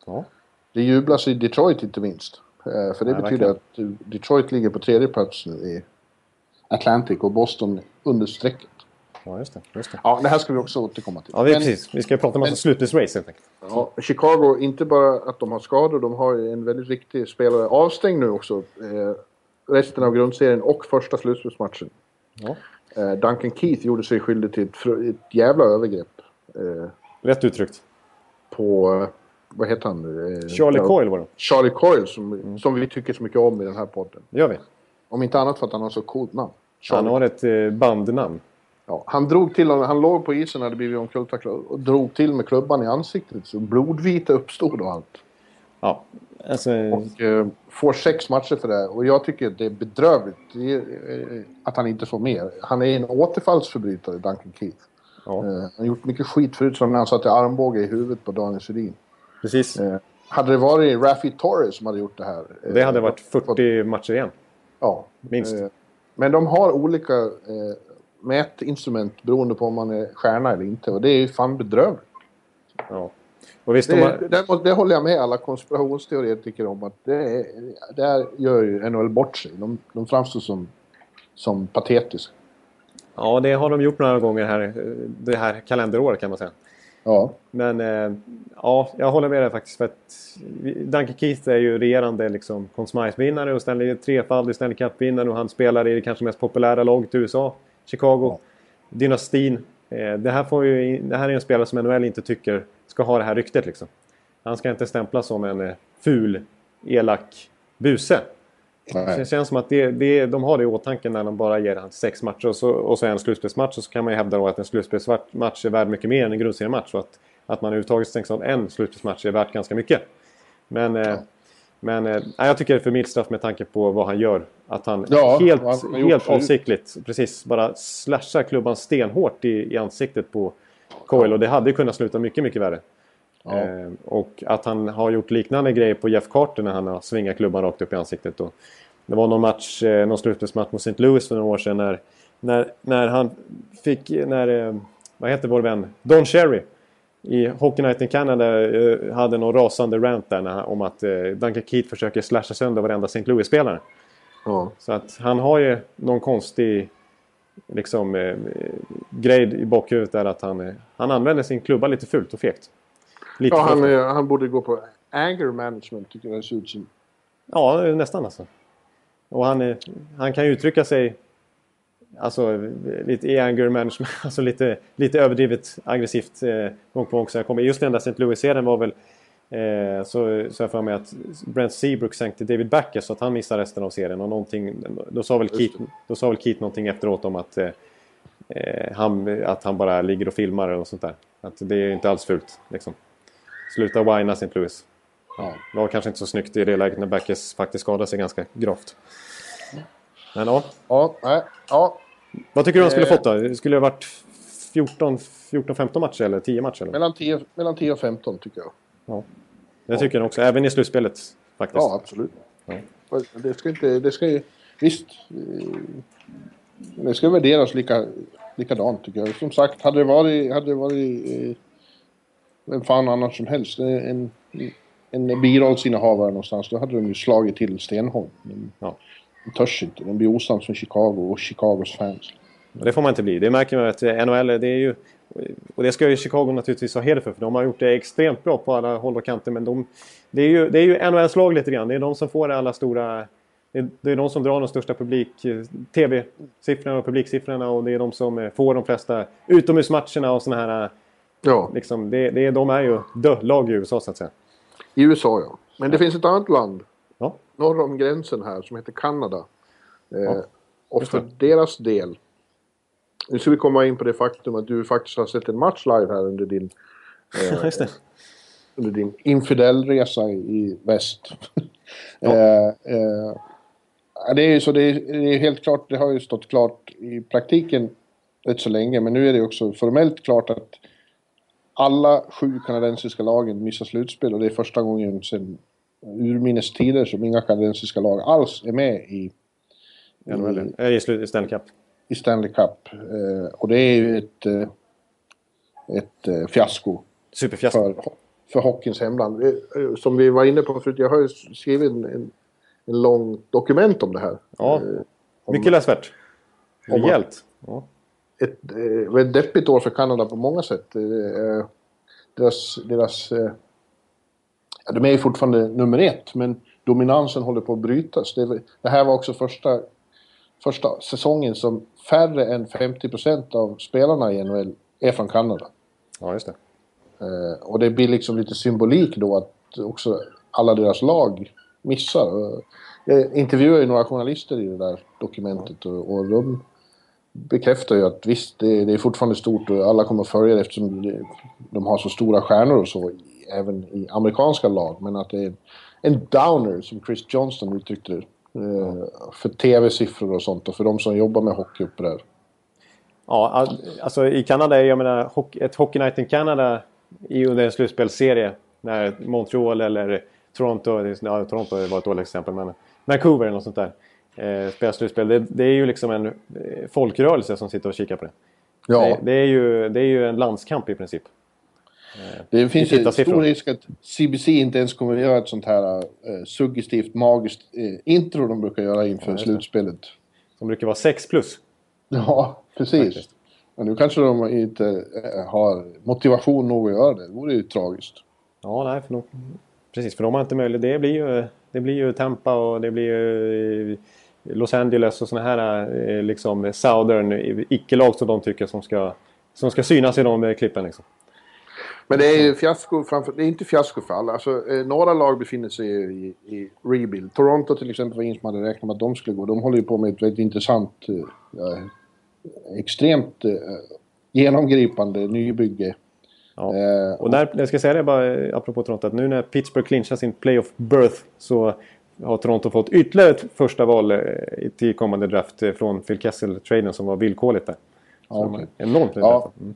Ja. Det jublas i Detroit inte minst. Eh, för det Ja, betyder att eh, Detroit ligger på tredje plats nu i Atlantic och Boston under strecket. Ja, just det. Just det. Ja, det här ska vi också återkomma till. Ja, vi, Men- precis. Vi ska prata om slutspelsrace helt enkelt. Ja, Chicago, inte bara att de har skador, de har en väldigt viktig spelare avstängd nu också. Eh, resten av grundserien och första slutspelsmatchen. Ja. Eh, Duncan Keith gjorde sig skyldig till ett, ett jävla övergrepp. Eh, Rätt uttryckt. på... Vad heter han nu? Eh, Charlie ja, Coyle var det. Charlie Coyle som, som vi tycker så mycket om i den här podden. Gör vi. Om inte annat för att han har så coolt namn. Han Charlie. har ett eh, bandnamn. Ja, han drog till han låg på isen hade blivit omkulltacklad och drog till med klubban i ansiktet så blodvita uppstod och allt. Ja, alltså... Och eh, får sex matcher för det. Och jag tycker det är bedrövligt det är, eh, att han inte får mer. Han är en återfallsförbrytare, Duncan Keith. Ja, han har gjort mycket skit förut som när han satte armbåge i huvudet på Daniel Sundin. Precis. Eh, hade det varit Raffi Torres som hade gjort det här. eh, Det hade varit fått- 40 matcher igen. Ja. Minst. Eh, Men de har olika eh, mätinstrument beroende på om man är stjärna eller inte. Och det är ju fan bedrövligt. Ja. Och visst, de Det, har... det, det håller jag med alla konspirationsteoretiker om. att det är, Där gör ju NHL bort sig. De, de framstår som, som patetiska. Ja, det har de gjort några gånger här, eh, det här kalenderåret kan man säga. Ja. Men eh, ja, jag håller med dig faktiskt. För att Duncan Keith är ju regerande liksom, Conn och Stanley, trefaldig Stanley Cup-vinnare och han spelar i det kanske mest populära laget i USA, Chicago. Dynastin. Eh, det, här får ju, det här är en spelare som NHL inte tycker ska ha det här ryktet. Liksom. Han ska inte stämplas som en eh, ful, elak buse. Nej. Det känns som att det, det, de har det i åtanke när de bara ger han sex matcher och så, och så en slutspelsmatch. Och så kan man ju hävda då att en slutspelsmatch är värd mycket mer än en grundseriematch. Och att, att man överhuvudtaget stängs av en slutspelsmatch är värt ganska mycket. Men, eh, men eh, nej, jag tycker det är för milt straff med tanke på vad han gör. Att han Ja, helt, han helt avsiktligt precis bara slashar klubban stenhårt i, i ansiktet på Coyle. Och det hade ju kunnat sluta mycket, mycket värre. Ja. Eh, och att han har gjort liknande grejer på Jeff Carter när han har svingat klubban rakt upp i ansiktet. Och det var någon match, eh, någon slutspelsmatch mot St. Louis för några år sedan när, när, när han fick, när, eh, vad heter vår vän, Don Cherry i Hockey Night in Canada eh, hade någon rasande rant där när, om att eh, Duncan Keith försöker slasha sönder varenda St. Louis-spelare. Ja. Så att han har ju någon konstig liksom, eh, grej i bakhuvudet där att han, han använder sin klubba lite fult och fegt. Lite Ja, han, eh, han borde gå på anger management tycker jag det ser ut som. Ja, nästan alltså. Och han, är- han kan uttrycka sig alltså, lite i anger management, alltså lite, lite överdrivet aggressivt eh, gång på gång. Så jag kommer, just den där St. Louis-serien var väl eh, så, så jag för mig att Brent Seabrook sänkte David Backes så att han missade resten av serien. Och någonting, då, sa väl Keith, då sa väl Keith någonting efteråt om att, eh, eh, han, att han bara ligger och filmar eller något sånt där. Att det är inte alls fult. Liksom. Sluta whina St. Louis. Ja. Det var kanske inte så snyggt i det läget när Backes faktiskt skadade sig ganska gravt. Men ja. Ja, nej. Ja, Vad tycker du han skulle Eh. fått då? Det skulle ha varit 14, 14-15 matcher eller 10 matcher? Eller? mellan 10, mellan 10 och 15 tycker jag. Ja. Det tycker jag också. Även i slutspelet faktiskt. Ja, absolut. Ja. Det ska inte... Det ska ju... Visst. eh, Det ska värderas lika, likadant tycker jag. Som sagt, hade det varit... Hade det varit eh, vem fan annars som helst. En, en birollsinnehavare någonstans. Då hade de ju slagit till stenhårt. Men Ja. de törs inte. De blir osams med Chicago och Chicagos fans. Det får man inte bli. Det märker man att eh, NHL, det är ju... Och det ska ju Chicago naturligtvis ha heder för. För de har gjort det extremt bra på alla håll och kanter. Men de, det är ju, det är ju NHLs lag lite grann. Det är de som får alla stora... Det är, det är de som drar de största publik... eh, TV-siffrorna och publiksiffrorna. Och det är de som eh, får de flesta utomhusmatcherna och såna här... Ja, Liksom, det, det, de är ju dö-lag i USA så att säga. i USA ja. Men det finns ett annat land Ja, norr om gränsen här som heter Kanada. Eh, Ja, och för deras del. Nu ska vi komma in på det faktum att du faktiskt har sett en match live här under din, eh, under din infidellresa i väst. Ja. eh, eh, det är ju så, det är, det är helt klart, det har ju stått klart i praktiken rätt så länge. Men nu är det också formellt klart att alla sju kanadensiska lagen missar slutspel och det är första gången sedan urminnes tider som inga kanadensiska lag alls är med i, I slut- i Stanley Cup. i Stanley Cup. Eh, och det är ju ett, eh, ett eh, fiasko Superfiasko. för, för hockeyns hemland. Eh, Som vi var inne på förut, jag har ju skrivit en, en, en lång dokument om det här. Ja, Eh, om- mycket läsvärt. Rejält. Ja. ett eh, väldigt deppigt år för Kanada på många sätt. Eh, deras... deras eh, ja, de är ju fortfarande nummer ett, men dominansen håller på att brytas. Det, det här var också första första säsongen som färre än 50% av spelarna i NHL är från Kanada. Ja, just det. Eh, och det blir liksom lite symbolik då att också alla deras lag missar. Jag intervjuade ju några journalister i det där dokumentet och, och de bekräftar ju att visst, det, det, är fortfarande stort och alla kommer att följa det eftersom det, de har så stora stjärnor och så, även i amerikanska lag. Men att det är en downer, som Chris Johnston uttryckte det, Mm. för tv-siffror och sånt och för de som jobbar med hockey uppe där. Ja, alltså i Kanada, jag menar, ett Hockey Night in Canada i under en slutspelsserie när Montreal eller Toronto, ja, Toronto var ett dåligt exempel, men Vancouver eller något sånt där eh, spelar slutspel. Det, det, är ju liksom en eh, folkrörelse som sitter och kikar på det. Ja. Det, det, är ju, det är ju en landskamp i princip. Eh, det finns ju stor risk att CBC inte ens kommer att göra ett sånt här eh, suggestivt, magiskt eh, intro de brukar göra inför ja, slutspelet. Som brukar vara 6 plus. Ja, precis. Faktiskt. Men nu kanske de inte eh, har motivation nog att göra det. Det vore ju tragiskt. Ja, nej, för de, precis. För de har inte möjlighet. Det blir ju, det blir ju Tampa och det blir ju eh, Los Angeles och sådana här eh, liksom Southern icke-lag som de tycker som ska, som ska synas i de klippen. Liksom. Men det är ju fiasko framför, det är inte fiasko för alla. Alltså, några lag befinner sig i, i rebuild. Toronto till exempel var ingen som hade räknat med att de skulle gå. De håller ju på med ett väldigt intressant extremt eh, genomgripande nybygge. Ja. Eh, och där, jag ska säga det bara apropå Toronto att nu när Pittsburgh clinchar sin playoff birth så har Toronto fått ytterligare ett första val eh, till kommande draft eh, från Phil Kessel-traden som var villkorligt där. Så okay. Enormt ja. Mm.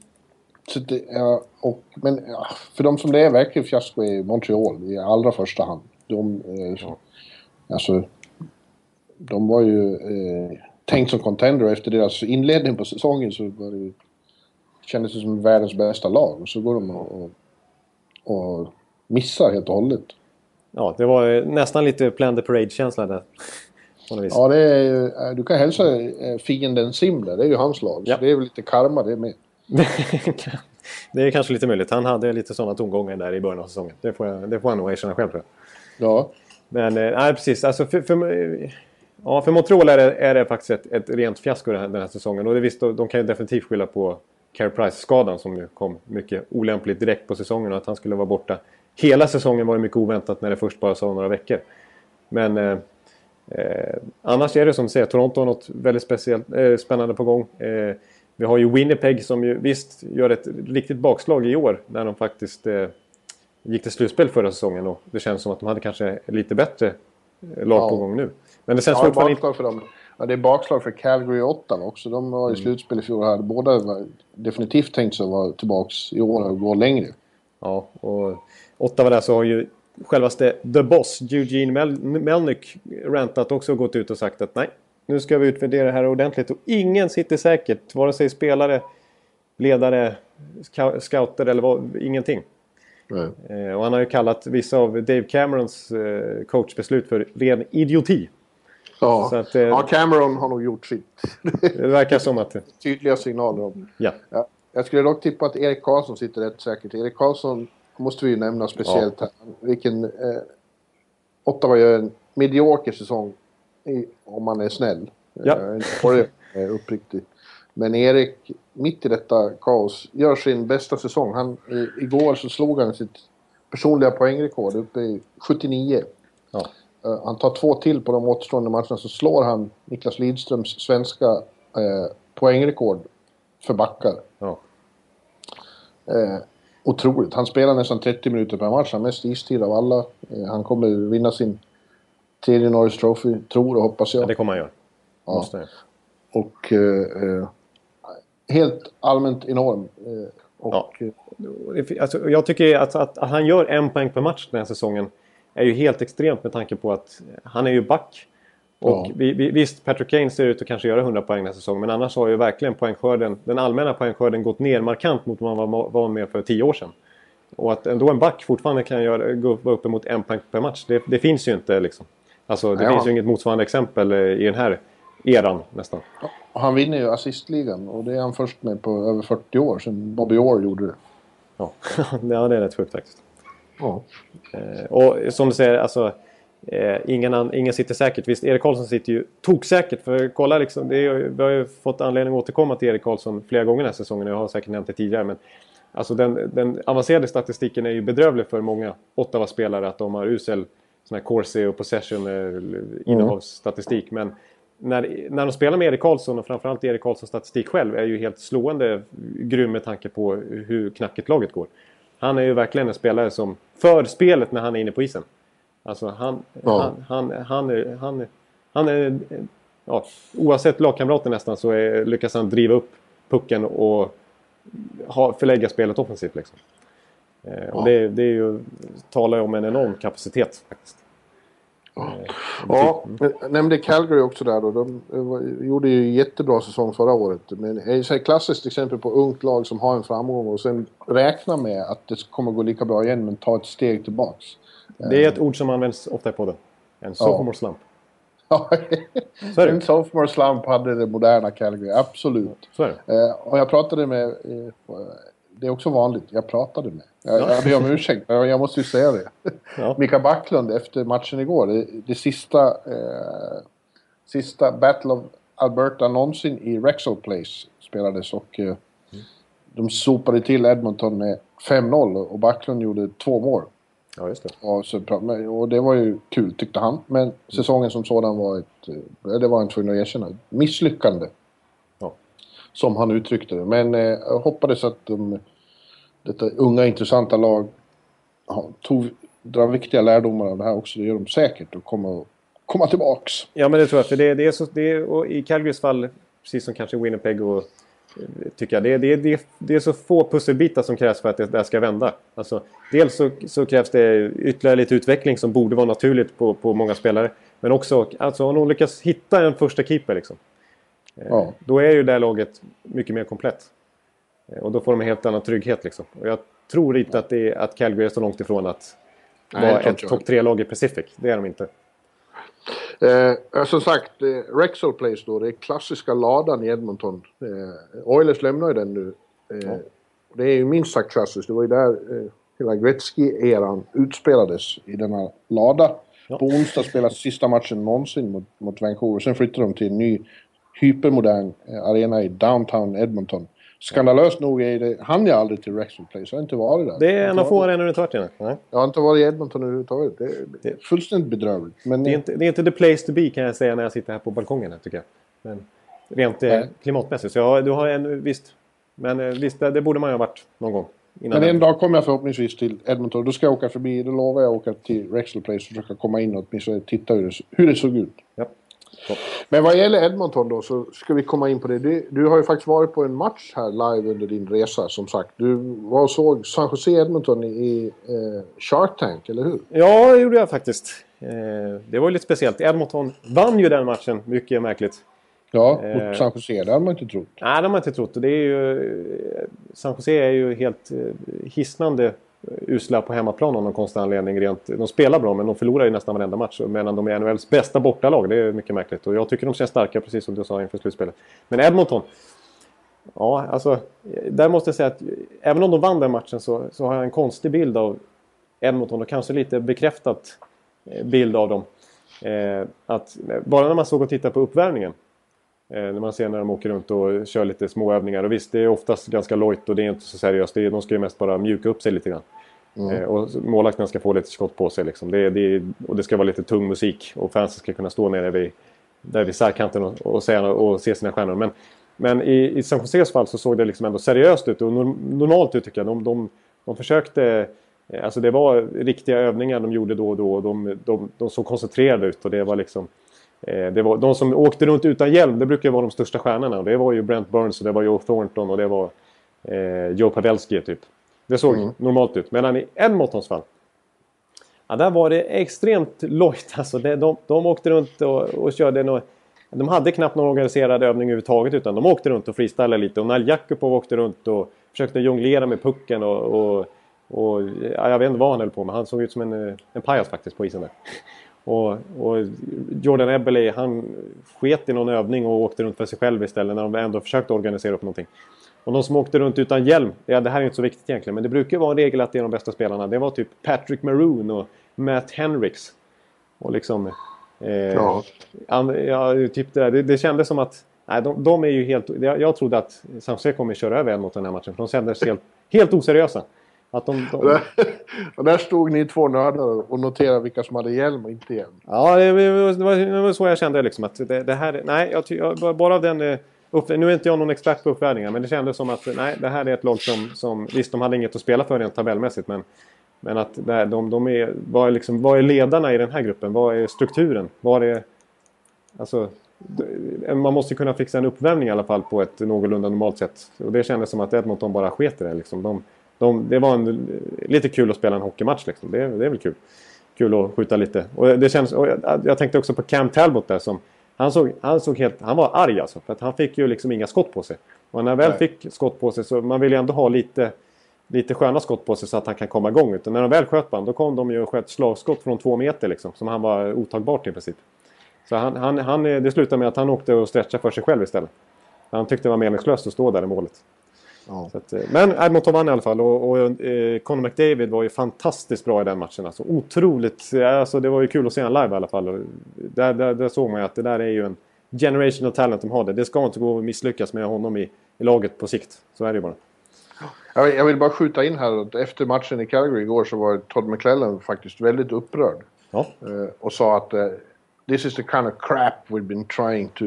Så det, ja, och, men ja, för de som det är verkligen fiasko i Montreal i allra första hand. De, eh, ja. alltså, de var ju eh, tänkt som contender efter deras inledning på säsongen så var det, kändes det som världens bästa lag och så går de och, och, och missar helt och hållet. Ja, det var nästan lite Plan the Parade-känsla där. Ja, det är, eh, du kan hälsa eh, fienden Simler, det är ju hans lag. Ja. Så det är väl lite karma det med. det är kanske lite möjligt. Han hade lite sådana tongångar där i början av säsongen. Det får, jag, det får han nog erkänna själv tror jag. Ja. Men eh, nej, precis. Alltså, för, för, Ja, för Montreal är det, är det faktiskt ett, ett rent fiasko den här, den här säsongen. Och det visst, de kan ju definitivt skylla på Care Price-skadan som ju kom mycket olämpligt direkt på säsongen. Och att han skulle vara borta hela säsongen var ju mycket oväntat när det först bara sa några veckor. Men eh, eh, annars är det som du säger, Toronto har något väldigt speciellt, eh, spännande på gång. Eh, vi har ju Winnipeg som ju visst gör ett riktigt bakslag i år när de faktiskt eh, gick till slutspel förra säsongen. Och det känns som att de hade kanske lite bättre lag på gång nu. Men det känns ja, fortfarande inte... För dem. Ja, det är bakslag för Calgary och Ottawa också. De var i mm. slutspel i fjol. Hade båda var definitivt tänkt sig att vara tillbaka i år och gå längre. Ja, och Ottawa där så har ju självaste The Boss, Eugene Mel Melnyk, rantat också och gått ut och sagt att nej, nu ska vi utvärdera det här ordentligt. Och ingen sitter säkert, vare sig spelare, ledare, scouter eller vad, ingenting. Eh, och han har ju kallat vissa av Dave Camerons eh, coachbeslut för ren idioti. Ja, att, eh, ja Cameron har nog gjort sitt. det verkar som att... Tydliga signaler om. Ja. ja. Jag skulle dock tippa att Erik Karlsson sitter rätt säkert. Erik Karlsson måste vi ju nämna speciellt ja. här. Vilken... Eh, Ottawa gör en medioker säsong. I, om man är snäll. Ja. Eh, uppriktig. Men Erik, mitt i detta kaos, gör sin bästa säsong. Han, i, igår så slog han sitt personliga poängrekord uppe i 79. Ja. Uh, han tar två till på de återstående matcherna så slår han Niklas Lidströms svenska uh, poängrekord för backar. Ja. Uh, otroligt. Han spelar nästan 30 minuter per match. Han har mest istid av alla. han kommer vinna sin tredje Norris Trophy, tror och hoppas jag. Ja, det kommer han göra. Ja. Och helt allmänt enorm. Eh, och, ja. alltså, jag tycker att, att, att, han gör en poäng per match den här säsongen är ju helt extremt med tanke på att han är ju back. Och ja. vi, vi, visst, Patrick Kane ser ut att kanske göra 100 poäng den här säsongen men annars har ju verkligen poängskörden, den allmänna poängskörden gått ner markant mot vad man var, var med för 10 år sedan. Och att ändå en back fortfarande kan göra, gå uppemot en poäng per match, det, det finns ju inte liksom. Alltså det ja. finns ju inget motsvarande exempel i den här eran nästan. Och han vinner ju assistligan och det är han först med på över 40 år sedan Bobby Orr gjorde det. Ja, ja det är rätt sjukt faktiskt. Ja. Eh, och som du säger, alltså Eh, ingen, ingen sitter säkert. Visst, Erik Karlsson sitter ju toksäkert. För kolla liksom, det är, vi har ju fått anledning att återkomma till Erik Karlsson flera gånger den här säsongen. Jag har säkert nämnt det tidigare. Men alltså den, den avancerade statistiken är ju bedrövlig för många Ottawa-spelare. Att de har usel sån här corsi och possession eh, innehavsstatistik. Men när, när de spelar med Erik Karlsson och framförallt Erik Karlssons statistik själv är ju helt slående grym med tanke på hur knackigt laget går. Han är ju verkligen en spelare som för spelet när han är inne på isen. Alltså han, ja. han, han, han, är, han, han är... Ja, oavsett lagkamrater nästan så är, lyckas han driva upp pucken och ha, förlägga spelet offensivt. Liksom. Eh, ja. Och det, det är ju, talar ju om en enorm kapacitet faktiskt. Ja, ja jag nämnde Calgary också där då. De gjorde ju jättebra säsong förra året. Men det är ett klassiskt exempel på ungt lag som har en framgång och sen räkna med att det kommer gå lika bra igen men ta ett steg tillbaks. Det är ett ord som används ofta i podden. En sophomore ja. slump. Ja, en sophomore slump hade det moderna Calgary, absolut. Så är det. Eh, och jag pratade med eh, det är också vanligt. Jag pratade med. Jag, jag ber om ursäkt, men jag måste ju säga det. Ja. Mika Backlund efter matchen igår. Det, det sista, eh, sista Battle of Alberta någonsin i Rexall Place spelades och eh, mm. de sopade till Edmonton med 5-0 och Backlund gjorde två mål. Ja, just det. Och, så, och det var ju kul tyckte han. Men säsongen som sådan var ett, eh, det var han tvungen att erkänna, misslyckande. Ja. Som han uttryckte det. Men eh, jag hoppades att de detta unga intressanta lag ja, tog, drar viktiga lärdomar av det här också. Det gör de säkert och kommer komma tillbaks. Ja men det tror jag. För det, det är så, det är, och I Calgarys fall, precis som kanske Winnipeg och tycker jag. Det, det, det, det är så få pusselbitar som krävs för att det där ska vända. Alltså, dels så, så, krävs det ytterligare lite utveckling som borde vara naturligt på, på många spelare. Men också alltså, om de lyckas hitta en första keeper liksom. Eh, ja. Då är ju det här laget mycket mer komplett. Eh, och då får de en helt annan trygghet. Liksom. Och jag tror inte att, det är, att Calgary är så långt ifrån att vara ett topp tre-lag i Pacific. Det är de inte. Eh, som sagt, eh, Rexall Place då, det är klassiska ladan i Edmonton. Eh, Oilers lämnar ju den nu. Eh, ja. Det är ju minst sagt klassiskt. Det var ju där eh, hela Gretzky-eran utspelades, i denna lada. Ja. På onsdag spelas sista matchen någonsin mot, mot Vancouver. Sen flyttar de till en ny hypermodern eh, arena i downtown Edmonton. Skandalöst nog är det, han jag aldrig till Rexall Place. Jag har inte varit där. Det är en av få arenor du inte varit i. Nej. Jag har inte varit i Edmonton överhuvudtaget. Det är, det är fullständigt bedrövligt. Men, det, är inte, det är inte the place to be kan jag säga när jag sitter här på balkongen. Här, tycker jag. Men rent eh, klimatmässigt. Så ja, du har en visst. Men eh, visst, det, borde man ju ha varit någon gång. Men en dag kommer jag förhoppningsvis till Edmonton. Då ska jag åka förbi. Då lovar jag att åka till Rexall Place och försöka komma in och åtminstone titta hur det, hur det såg ut. Ja. Men vad gäller Edmonton då så ska vi komma in på det. Du, du, har ju faktiskt varit på en match här live under din resa som sagt. Du var och såg San Jose Edmonton i eh, Shark Tank, eller hur? Ja, det gjorde jag faktiskt. Eh, det var ju lite speciellt. Edmonton vann ju den matchen, mycket märkligt. Ja, mot eh, San Jose, det hade man inte trott. Nej, det hade man inte trott. Det är ju, San Jose är ju helt eh, hisnande usla på hemmaplan av någon konstig anledning. Rent, de spelar bra men de förlorar ju nästan varenda match. Medan de är NHLs bästa bortalag. Det är mycket märkligt. Och jag tycker de känns starka precis som du sa inför slutspelet. Men Edmonton. Ja, alltså. Där måste jag säga att även om de vann den matchen så, så har jag en konstig bild av Edmonton. Och kanske lite bekräftat eh, bild av dem. Eh, att bara när man såg och tittade på uppvärmningen. Eh, när man ser när de åker runt och kör lite småövningar. Och visst, det är oftast ganska lojt och det är inte så seriöst. Det är, de ska ju mest bara mjuka upp sig lite grann. Mm. Eh, och målvakterna ska få lite skott på sig. Liksom. Det, det, och det ska vara lite tung musik. Och fansen ska kunna stå nere vid, där vid särkanten och, och, se, och se sina stjärnor. Men, men i, i San Joses fall så såg det liksom ändå seriöst ut och normalt ut tycker jag. De, de, de försökte... Eh, alltså det var riktiga övningar de gjorde då och då. De, de, de såg koncentrerade ut och det var liksom... Eh, det var, de som åkte runt utan hjälm, det brukar vara de största stjärnorna. Det var ju Brent Burns och det var Joe Thornton och det var eh, Joe Pavelski typ. Det såg mm. normalt ut. Medan i Edmontons fall. Ja, där var det extremt lojt. Alltså det, de, de åkte runt och, och körde något, De hade knappt någon organiserad övning överhuvudtaget utan de åkte runt och freestylade lite. Och Nal Jakubov åkte runt och försökte jonglera med pucken och, och, och ja, jag vet inte vad han höll på med. Han såg ut som en, en pajas faktiskt på isen där. Och, och Jordan Eberle han sket i någon övning och åkte runt för sig själv istället när de ändå försökte organisera upp någonting. Och de som åkte runt utan hjälm, ja det här är inte så viktigt egentligen men det brukar vara en regel att det är de bästa spelarna. Det var typ Patrick Maroon och Matt Henricks. Och liksom... Eh, ja. Ja, typ det, där. Det, det kändes som att... Nej, de, de är ju helt... Jag, jag trodde att Jose kommer köra över mot den här matchen. För de kändes helt, helt oseriösa. Att de, de... och där stod ni två nördar och noterade vilka som hade hjälm och inte hjälm. Ja, det var, det var, så jag kände liksom. Att det, det här... Nej, jag, jag, bara av den... Eh, upp, nu är inte jag någon expert på uppvärmningar men det kändes som att nej, det här är ett lag som, som... Visst, de hade inget att spela för rent tabellmässigt men... Men att det, de, de är, vad, är liksom, vad är ledarna i den här gruppen? Vad är strukturen? Vad är... Alltså, man måste kunna fixa en uppvärmning i alla fall på ett någorlunda normalt sätt. Och det kändes som att Edmonton bara sket i det. Liksom. De, de, det var en, lite kul att spela en hockeymatch. Liksom. Det, det är väl kul. Kul att skjuta lite. Och det känns, och jag, jag tänkte också på Cam Talbot där som... Han, såg, han, såg helt, han var arg alltså. För att han fick ju liksom inga skott på sig. Och när han väl Nej. fick skott på sig så man vill ju ändå ha lite, lite sköna skott på sig så att han kan komma igång. Utan när de väl sköt på honom då kom de ju och sköt slagskott från två meter liksom. Som han var otagbart i princip. Så han, han, han, det slutade med att han åkte och stretchade för sig själv istället. Han tyckte det var meningslöst att stå där i målet. Ja. Att, eh, men Edmonton vann i alla fall och, och eh, Conor McDavid var ju fantastiskt bra i den matchen. Alltså, otroligt, alltså, det var ju kul att se honom live i alla fall. Och där, där, där såg man ju att det där är ju en generational talent de har det. Det ska inte gå att misslyckas med honom i, i laget på sikt. Så är det ju bara. Jag vill bara skjuta in här att efter matchen i Calgary igår så var Todd McClellan faktiskt väldigt upprörd. Ja. Eh, och sa att this is the kind of crap we've been trying to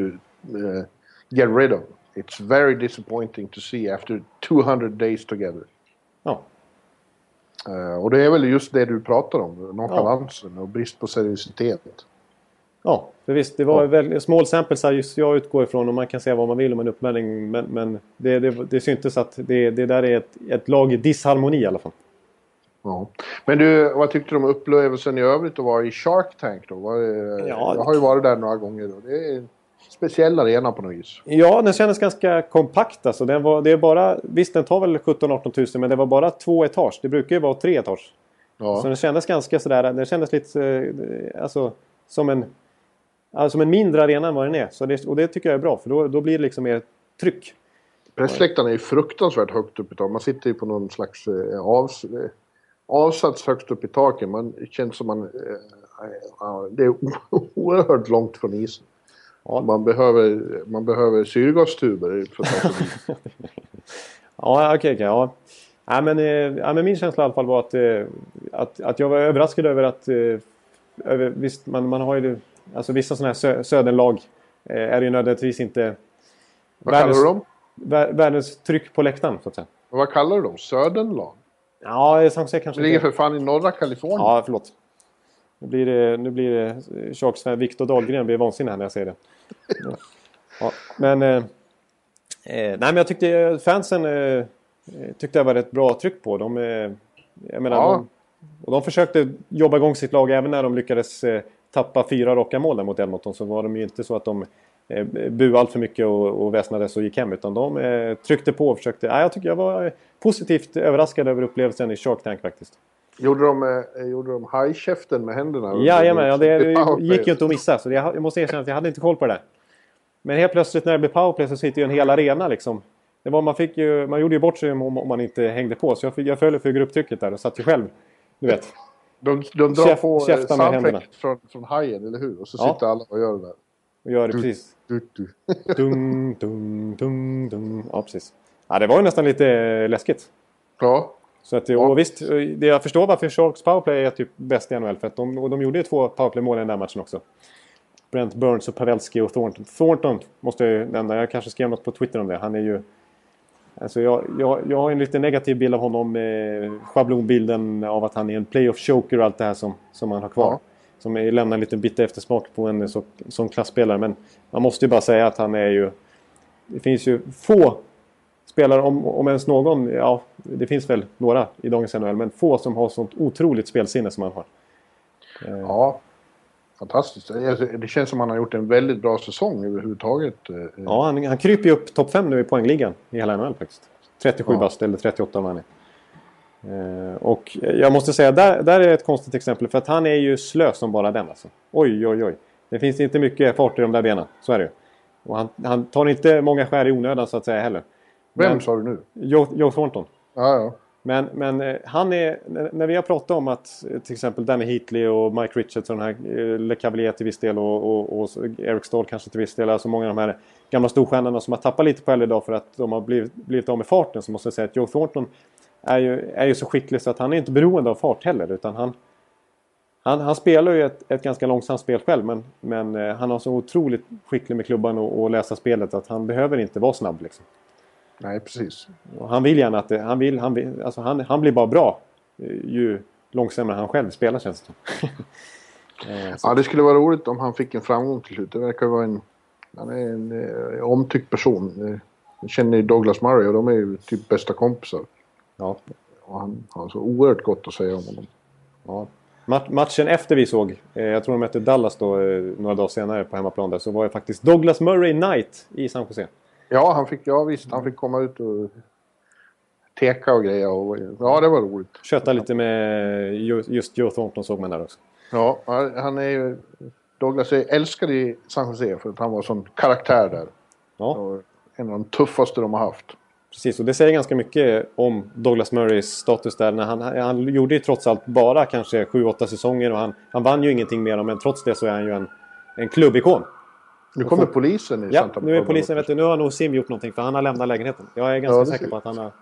get rid of. It's very disappointing to see after 200 days together. Ja. Uh, och det är väl just det du pratar om, nonchalansen ja. och brist på seriositet. Ja, för visst, det var ja. väldigt small samples just jag utgår ifrån och man kan säga vad man vill om en uppmätning. Men, men det, det, det syntes att det, det där är ett, ett lag i disharmoni i alla fall. Ja. Men du, vad tyckte du om upplevelsen i övrigt att vara i Shark Tank då? Var, ja, jag har ju varit där några gånger. Och det är speciell arena på något vis. Ja, den kändes ganska kompakt alltså. Den var, det är bara, visst, den tar väl 17-18 tusen men det var bara två etage. Det brukar ju vara tre etage. Ja. Så den kändes ganska sådär, den kändes lite eh, alltså, som en, alltså, som en mindre arena än vad den är. Så det, och det tycker jag är bra för då, då blir det liksom mer tryck. Pressläktaren är ju fruktansvärt högt upp i taket. Man sitter ju på någon slags eh, avs, eh, avsats högst upp i taket. Man känns som man... Eh, det är oerhört långt från isen. Ja. Man, behöver, man behöver syrgastuber för att Ja, okej, okay, okay, ja. Ja, men, eh, ja, men min känsla i alla fall var att, eh, att, att jag var överraskad över att... Eh, över, visst, man, man har ju... Alltså vissa sådana här sö söderlag är ju nödvändigtvis inte... Vad världens, kallar du dem? Världens tryck på läktaren, så att säga. vad kallar du dem? Södernlag? Ja, San Jose kanske... Det ligger för fan i norra Kalifornien. Ja, förlåt. Nu blir det, nu blir det Sharks Viktor Dahlgren blir vansinnig här när jag säger det. Ja, men... Eh, eh, nej men jag tyckte fansen eh, tyckte jag var ett bra tryck på. De, eh, jag menar, ja. de, och de försökte jobba igång sitt lag även när de lyckades eh, tappa fyra raka mål där mot Edmonton. Så var de ju inte så att de eh, buade allt för mycket och, och väsnades och gick hem. Utan de eh, tryckte på och försökte. Nej, jag tycker jag var positivt överraskad över upplevelsen i Shark Tank faktiskt. Gjorde de, eh, gjorde de hajkäften med händerna? Jajamän, ja, det gick ju inte att missa. Så jag, jag måste erkänna att jag hade inte koll på det där. Men helt plötsligt när det blev powerplay så sitter ju en hel arena liksom. Det var, man, fick ju, man gjorde ju bort sig om, om man inte hängde på. Så jag, jag föll för grupptrycket där och satt ju själv. Du vet. De, de drar Käf, på soundtracket från, från Hajen, eller hur? Och så sitter alla och gör det där. Och gör det du, precis. Du, du. dung, dung, dung, dung. Ja, precis. Ja, det var ju nästan lite läskigt. Ja. Så att, och visst, det jag förstår varför Sharks powerplay är typ bäst i NHL. För att de, och de gjorde ju två powerplay-mål i den där matchen också. Brent Burns och Pavelski och Thornton. Thornton måste jag nämna. Jag kanske skrev något på Twitter om det. Han är ju... Alltså jag, jag, jag har en lite negativ bild av honom. Eh, schablonbilden av att han är en playoff choker och allt det här som, som han har kvar. Ja. Som är, lämnar en liten bitter eftersmak på en så, som klassspelare. Men man måste ju bara säga att han är ju... Det finns ju få spelare, om, om ens någon, ja det finns väl några i dagens NHL, men få som har sånt otroligt spelsinne som han har. Eh. Ja, fantastiskt. Det känns som att han har gjort en väldigt bra säsong överhuvudtaget. Eh. Ja, han, han kryper ju upp topp 5 nu i poängligan i hela NHL faktiskt. 37 ja. bast eller 38 om han är. Eh, och jag måste säga, där, där är ett konstigt exempel för att han är ju slö som bara den alltså. Oj, oj, oj. Det finns inte mycket fart i de där benen, så är det ju. Och han, han tar inte många skär i onödan så att säga heller. Vem Men, sa du nu? Joe, Joe Thornton. Ja, ja. Men, men eh, han är, när- vi har pratat om att eh, till exempel Danny Heatley och Mike Richards och den här eh, Le Cavalier till viss del och, och, och Eric Stahl kanske till viss del. Alltså många av de här gamla storstjärnorna som har tappat lite på äldre dag för att de har blivit, blivit av med farten. Så måste jag säga att Joe Thornton är ju, är ju så skicklig så att han är inte beroende av fart heller. Utan han, han, han spelar ju ett, ett ganska långsamt spel själv men, men han har så otroligt skicklig med klubban och, och läsa spelet att han behöver inte vara snabb. Liksom. Nej, precis. Och han vill gärna att det, han, vill, han, vill, alltså han, han blir bara bra eh, ju långsammare han själv spelar känns det. Eh, Ja, det skulle vara roligt om han fick en framgång till slut. Det verkar vara en... Han är en eh, omtyckt person. Eh, Jag känner ju Douglas Murray och de är ju typ bästa kompisar. ja, Och han har så oerhört gott att säga om honom. ja. Ma- Matchen efter vi såg, eh, jag tror de mötte Dallas då eh, några dagar senare på hemmaplan där, så var det faktiskt Douglas Murray Knight i San Jose. Ja, han fick, ja visst, han fick komma ut och teka och grejer. Och, ja, det var roligt. Köta lite med ju- just Joe Thornton såg man där också. Ja, han är ju... Douglas är älskad i San Jose för att han var sån karaktär där. Ja, en av de tuffaste de har haft. precis. Och det säger ganska mycket om Douglas Murrays status där. När han, han gjorde ju trots allt bara kanske 7-8 säsonger och han, han vann ju ingenting med dem. Men trots det så är han ju en, en klubbikon. Nu kommer polisen i Ja, Santa nu är polisen, vet du, nu har nog Sim gjort någonting för han har lämnat lägenheten. Jag är ganska Ja, det säker på att han har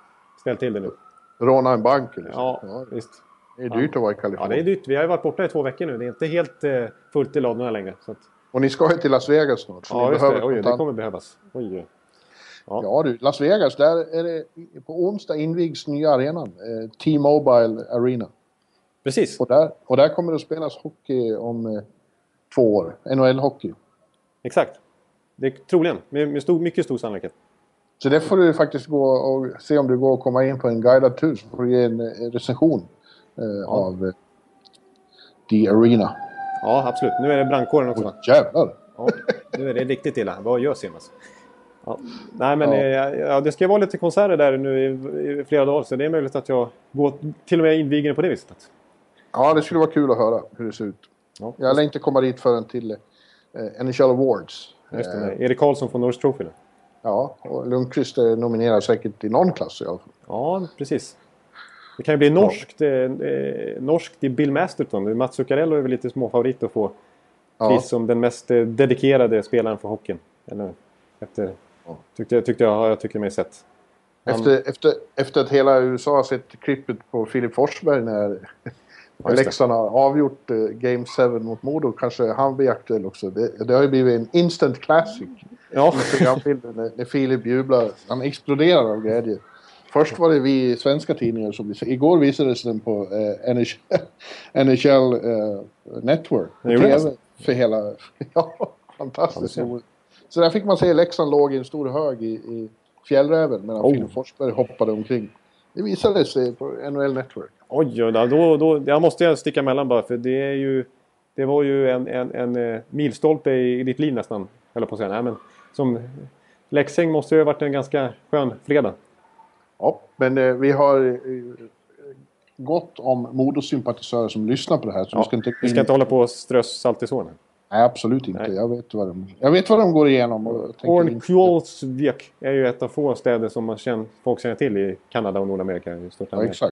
ställt till det nu. Råna en bank liksom. Ja, visst. Det är dyrt att vara i Ja, Kalifornien. det är dyrt. Vi har ju varit borta i två veckor nu. Det är inte helt eh, fullt i ladorna längre. Att, Och ni ska ju till Las Vegas snart. Så ja, ni just det. behöver Oj, det kommer behövas. Oj, oj. Ja du, Las Vegas, där är det på onsdag invigs nya arenan. Eh, T-Mobile Arena. Precis. Och där, och där kommer det att spelas hockey om eh, två år. NHL-hockey. Exakt. Det är troligen. Med, med stor, mycket stor sannolikhet. Så det får du faktiskt gå och se om du går och komma in på en guidad tur. Så får du ge en eh, recension eh, av eh, The Arena. Ja, absolut. Nu är det brandkåren också. Va? jävlar! Ja, nu är det riktigt illa. Vad gör Simas? Ja. Nej, men Ja. eh, ja, det ska vara lite konserter där nu i, i flera dagar. Så det är möjligt att jag går till och med inviger på det viset. Ja, det skulle vara kul att höra hur det ser ut. Ja. Jag lär inte komma dit förrän till eh, NHL Awards. Just det, Eh, Erik Karlsson från Norris Trophy. nu. ja, och Lundqvist är nominerad säkert i någon klass i alla fall. Ja, precis. Det kan ju bli norskt, eh, eh, norskt i Bill Masterton. Mats Zuccarello är väl lite småfavorit att få Ja. pris som den mest eh, dedikerade spelaren för hockeyn. Eller, efter, Ja. tyckte, tyckte jag, jag tyckte mig sett. Han- Efter, efter, efter att hela USA har sett klippet på Filip Forsberg när det. Leksand har avgjort eh, Game 7 mot Modo kanske han blir aktuell också. Det, det har ju blivit en instant classic. Ja, när, när Filip jublar. Han exploderar av glädje. Först var det vi svenska tidningar som... Igår visades den på eh, NHL, NHL eh, Network. TV. det För hela... Ja, Ja, fantastiskt roligt. Så där fick man se Leksand låg i en stor hög i, i fjällräven medan Oh. Filip Forsberg hoppade omkring. Det visades eh, på NHL Network. Oj, oj, då, då, jag måste jag sticka emellan bara för det är ju... Det var ju en, en, en eh, milstolpe i, i ditt liv nästan, höll på att säga. Nej, men som Leksing måste ju ha varit en ganska skön fredag. Ja, men eh, vi har eh, gott om Modosympatisörer som lyssnar på det här. Så vi Ja, ska inte, vi ska inte hålla på och strö salt i såren. Nej, absolut inte. Nej. Jag, vet vad de, jag vet vad de går igenom. Ornskjolsvik är ju ett av få städer som man känner, folk känner till i Kanada och Nordamerika. I Ja, exakt.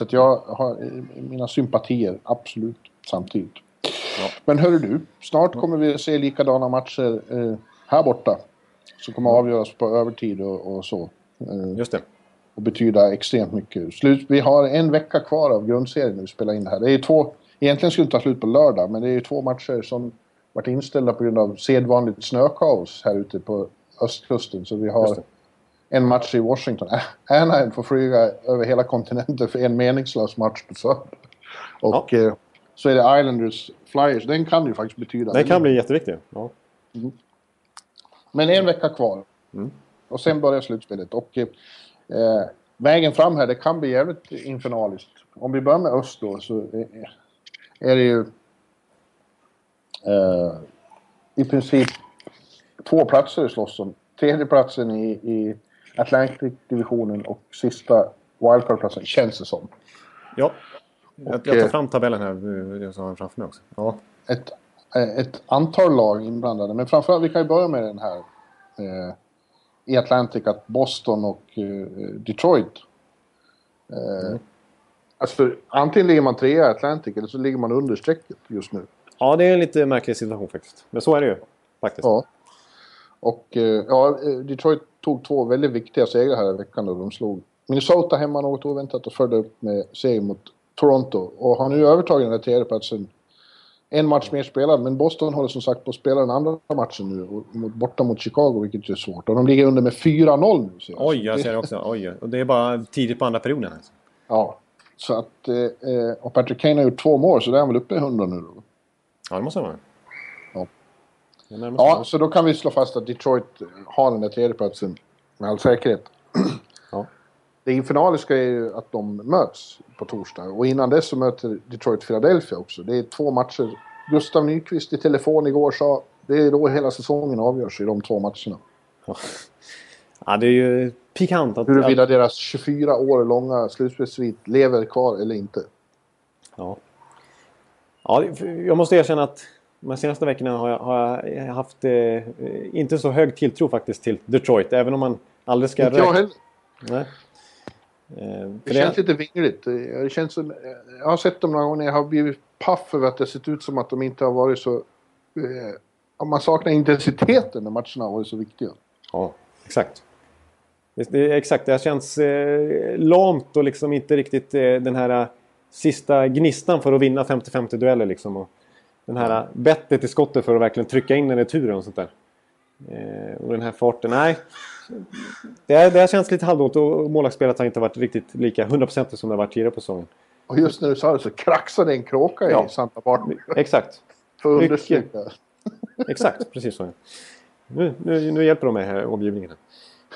Så att jag har mina sympatier, absolut, samtidigt. Men hörru du, snart kommer vi se likadana matcher eh, här borta. Som kommer avgöras på övertid och, och så. Eh, Just det. att betyda extremt mycket. Slut, vi har en vecka kvar av grundserien när vi spelar in det här. Det är två, egentligen skulle det ta slut på lördag, men det är två matcher som varit inställda på grund av sedvanligt snökaos här ute på östkusten. Så vi har en match i Washington. Anaheim får flyga över hela kontinenten för en meningslös match på söndag. Och ja. eh, så är det Islanders Flyers. Den kan ju faktiskt betyda... Den kan bli jätteviktig. Ja. Mm. Men en vecka kvar. Mm. Och sen börjar slutspelet. Och eh, vägen fram här, det kan bli jävligt infernaliskt. Om vi börjar med öst då så är, är det ju eh, i princip två platser det slåss om. Tredje platsen i, i Atlantic-divisionen och sista wildcard-platsen, känns det som. Ja. Och, jag tar eh, fram tabellen här, jag har den framför mig också. Ja. Ett, eh, ett antal lag inblandade, men framförallt, vi kan ju börja med den här eh, i Atlantic, att Boston och eh, Detroit eh, mm. Alltså, antingen ligger man trea i Atlantic eller så ligger man under strecket just nu. Ja, det är en lite märklig situation faktiskt. Men så är det ju. Faktiskt. Ja. Och eh, ja, Detroit tog två väldigt viktiga segrar här i veckan då de slog Minnesota hemma något oväntat och följde upp med seger mot Toronto. Och har nu övertagit den här tredjeplatsen. En match mer spelad, men Boston håller som sagt på att spela den andra matchen nu. borta mot Chicago, vilket är svårt. Och de ligger under med 4-0 nu. Ser jag. Oj, jag ser det också. Oj, och det är bara tidigt på andra perioden. Alltså. Ja. Så att, eh, eh, och Patrick Kane har gjort två mål, så det är han väl uppe i 100 nu då. Ja, det måste han vara. Ja. Så då kan vi slå fast att Detroit har den där tredjeplatsen med all säkerhet. Ja. Det infernaliska är ju att de möts på torsdag. Och innan dess så möter Detroit Philadelphia också. Det är två matcher. Gustav Nyqvist i telefon igår sa det är då hela säsongen avgörs i de två matcherna. Ja, det är ju pikant att... Huruvida deras 24 år långa slutspelssvit lever kvar eller inte. Ja. Ja, jag måste erkänna att de senaste veckorna har jag, har jag haft eh, inte så hög tilltro faktiskt till Detroit. Även om man aldrig ska... Inte jag heller. Nej. Eh, det känns lite vingligt. Det känns som, jag har sett dem några gånger jag har blivit paff över att det sett ut som att de inte har varit så... Eh, man saknar intensiteten när matcherna har varit så viktiga. Ja, exakt. Det, det, exakt, det känns eh, lamt och liksom inte riktigt eh, den här eh, sista gnistan för att vinna 50-50 dueller liksom. Och den här bettet i skottet för att verkligen trycka in den i turen och sånt där. Eh, och den här farten, nej. Det, det har känts lite halvdåligt och målvaktsspelet har inte varit riktigt lika 100% som det har varit tidigare på säsongen. Och just när du sa det så kraxade en kråka ja. i Santa Barbara. Exakt. För att understryka. Exakt, precis så. Nu, nu, nu hjälper de mig här, omgivningen.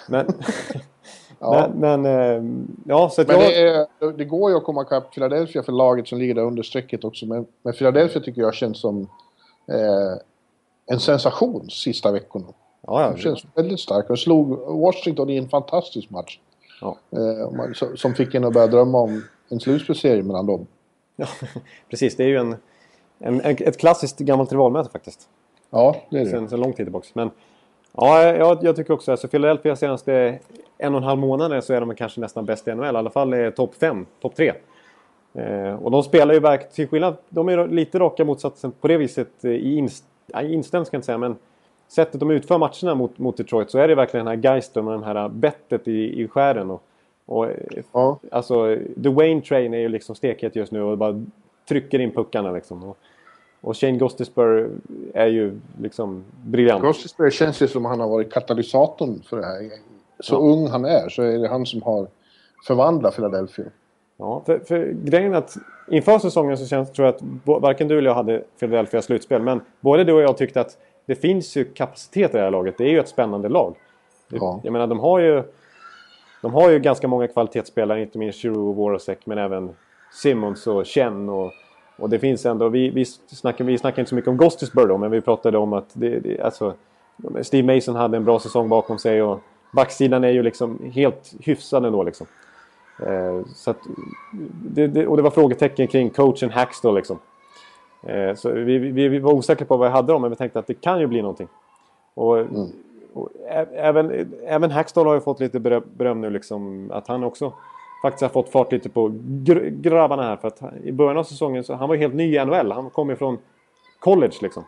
Men, ja. men, men, eh, ja, så men jag... det, är, det, går ju att komma ikapp Philadelphia för laget som ligger där under strecket också. Men, men Philadelphia tycker jag känns som eh, en sensation sista veckorna. Ja, ja, det känns väldigt starkt. De slog Washington i en fantastisk match. Ja. Eh, som fick en att börja drömma om en slutspelsserie mellan dem. Ja, precis. Det är ju en, en, ett klassiskt gammalt rivalmöte faktiskt. Ja, det är det. Sen, sen lång tid tillbaka. Men ja, jag, jag tycker också alltså Philadelphia senaste en och en halv månader så är de kanske nästan bäst i NHL. I alla fall topp fem, topp tre. Eh, och de spelar ju verkligen, till skillnad, de är lite raka motsatsen på det viset i inst instämd ska jag inte säga, men sättet de utför matcherna mot, mot Detroit så är det verkligen den här geisten och den här bettet i, i skären. Och, och, ja. Alltså, The Wayne Train är ju liksom stekhet just nu och bara trycker in puckarna liksom. Och, och Shane Gostisper är ju liksom briljant. Gostisper känns ju som han har varit katalysatorn för det här. Så ja. ung han är så är det han som har förvandlat Philadelphia. Ja, för, för grejen är att inför säsongen så känns, tror jag att varken du eller jag hade Philadelphia slutspel. Men både du och jag tyckte att det finns ju kapacitet i det här laget. Det är ju ett spännande lag. Ja. Jag menar, de har ju... De har ju ganska många kvalitetsspelare, inte minst Giroud och Vorosek, men även Simmons och Chen och... Och det finns ändå... Vi, vi, snackar, vi snackar inte så mycket om Gostisburg då, men vi pratade om att det, det, alltså, Steve Mason hade en bra säsong bakom sig och backsidan är ju liksom helt hyfsad ändå liksom. Eh, så att, det, det, och det var frågetecken kring coachen Hackstall liksom. Eh, så vi, vi, vi, var osäkra på vad jag hade dem men vi tänkte att det kan ju bli någonting. Och, mm. och även, även Hackstall har ju fått lite beröm nu liksom att han också faktiskt har fått fart lite på gr grabbarna här. För att i början av säsongen så han var helt ny i NHL. Han kom ju från college liksom.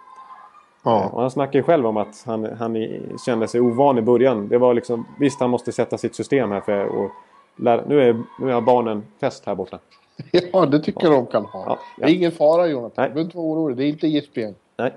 Ja. Eh, och han snackar ju själv om att han, han kände sig ovan i början. Det var liksom, visst han måste sätta sitt system här för att lära, nu, är, nu har barnen fest här borta. Ja, det tycker jag de kan ha. Ja, Det är ingen fara Jonathan. Du behöver inte vara orolig. Det är inte ISBN. Nej.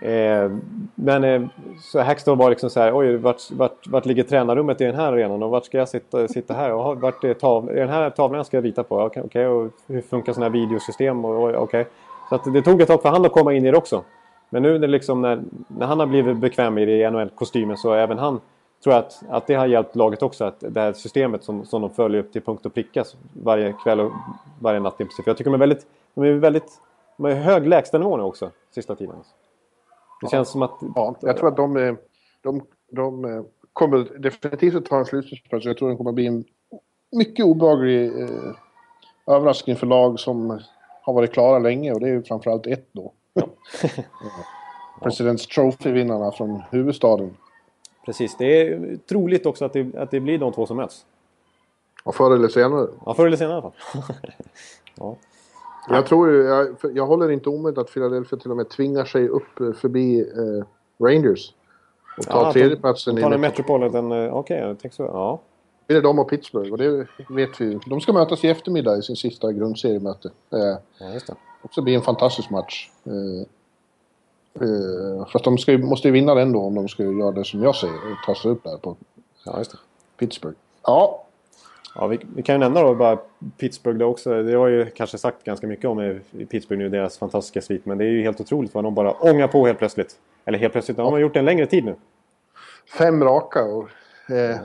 Eh, men eh, så Hackstall var liksom så här, oj, vart, vart, vart ligger tränarrummet i den här arenan och vart ska jag sitta, sitta här? Och, vart är, tav, är den här tavlan jag ska rita på? Okej, okay, och hur funkar sådana här videosystem? Och, och, okej. Så att det tog ett tag för han att komma in i det också. Men nu det liksom när, när han har blivit bekväm i det i NHL-kostymen så även han tror jag att, att det har hjälpt laget också. Att det här systemet som, som de följer upp till punkt och pricka varje kväll och varje natt. För jag tycker de är väldigt, de är väldigt de är hög lägstanivå nu också, sista tiden. Det känns som att... Ja, jag tror att de, de, de kommer definitivt att ta en slutspelsplats. Jag tror det kommer att bli en mycket obehaglig eh, överraskning för lag som har varit klara länge och det är ju framförallt ett då. Presidents Trophy-vinnarna från huvudstaden. Precis, det är troligt också att det, att det blir de två som möts. Och förr eller senare. Ja, förr eller senare i alla fall. ja. Jag tror ju, jag, jag håller inte omöjligt att Philadelphia till och med tvingar sig upp eh, förbi eh, Rangers. Och tar Ja, tredjeplatsen de tar i en Metropolitan... eh, Okej, jag tänkte så. Ja. Det är de och Pittsburgh och det vet vi. De ska mötas i eftermiddag i sin sista grundseriemöte. Eh, ja, just det. också bli en fantastisk match. Eh, eh, för att de ska, måste ju vinna den då om de ska göra det som jag säger och ta sig upp där på Ja. Pittsburgh. Ja, Ja, vi, vi kan ju nämna då bara Pittsburgh då också. Det har ju kanske sagt ganska mycket om i i Pittsburgh nu, deras fantastiska svit. Men det är ju helt otroligt vad de bara ångar på helt plötsligt. Eller helt plötsligt, de har gjort det en längre tid nu. fem raka och... Eh,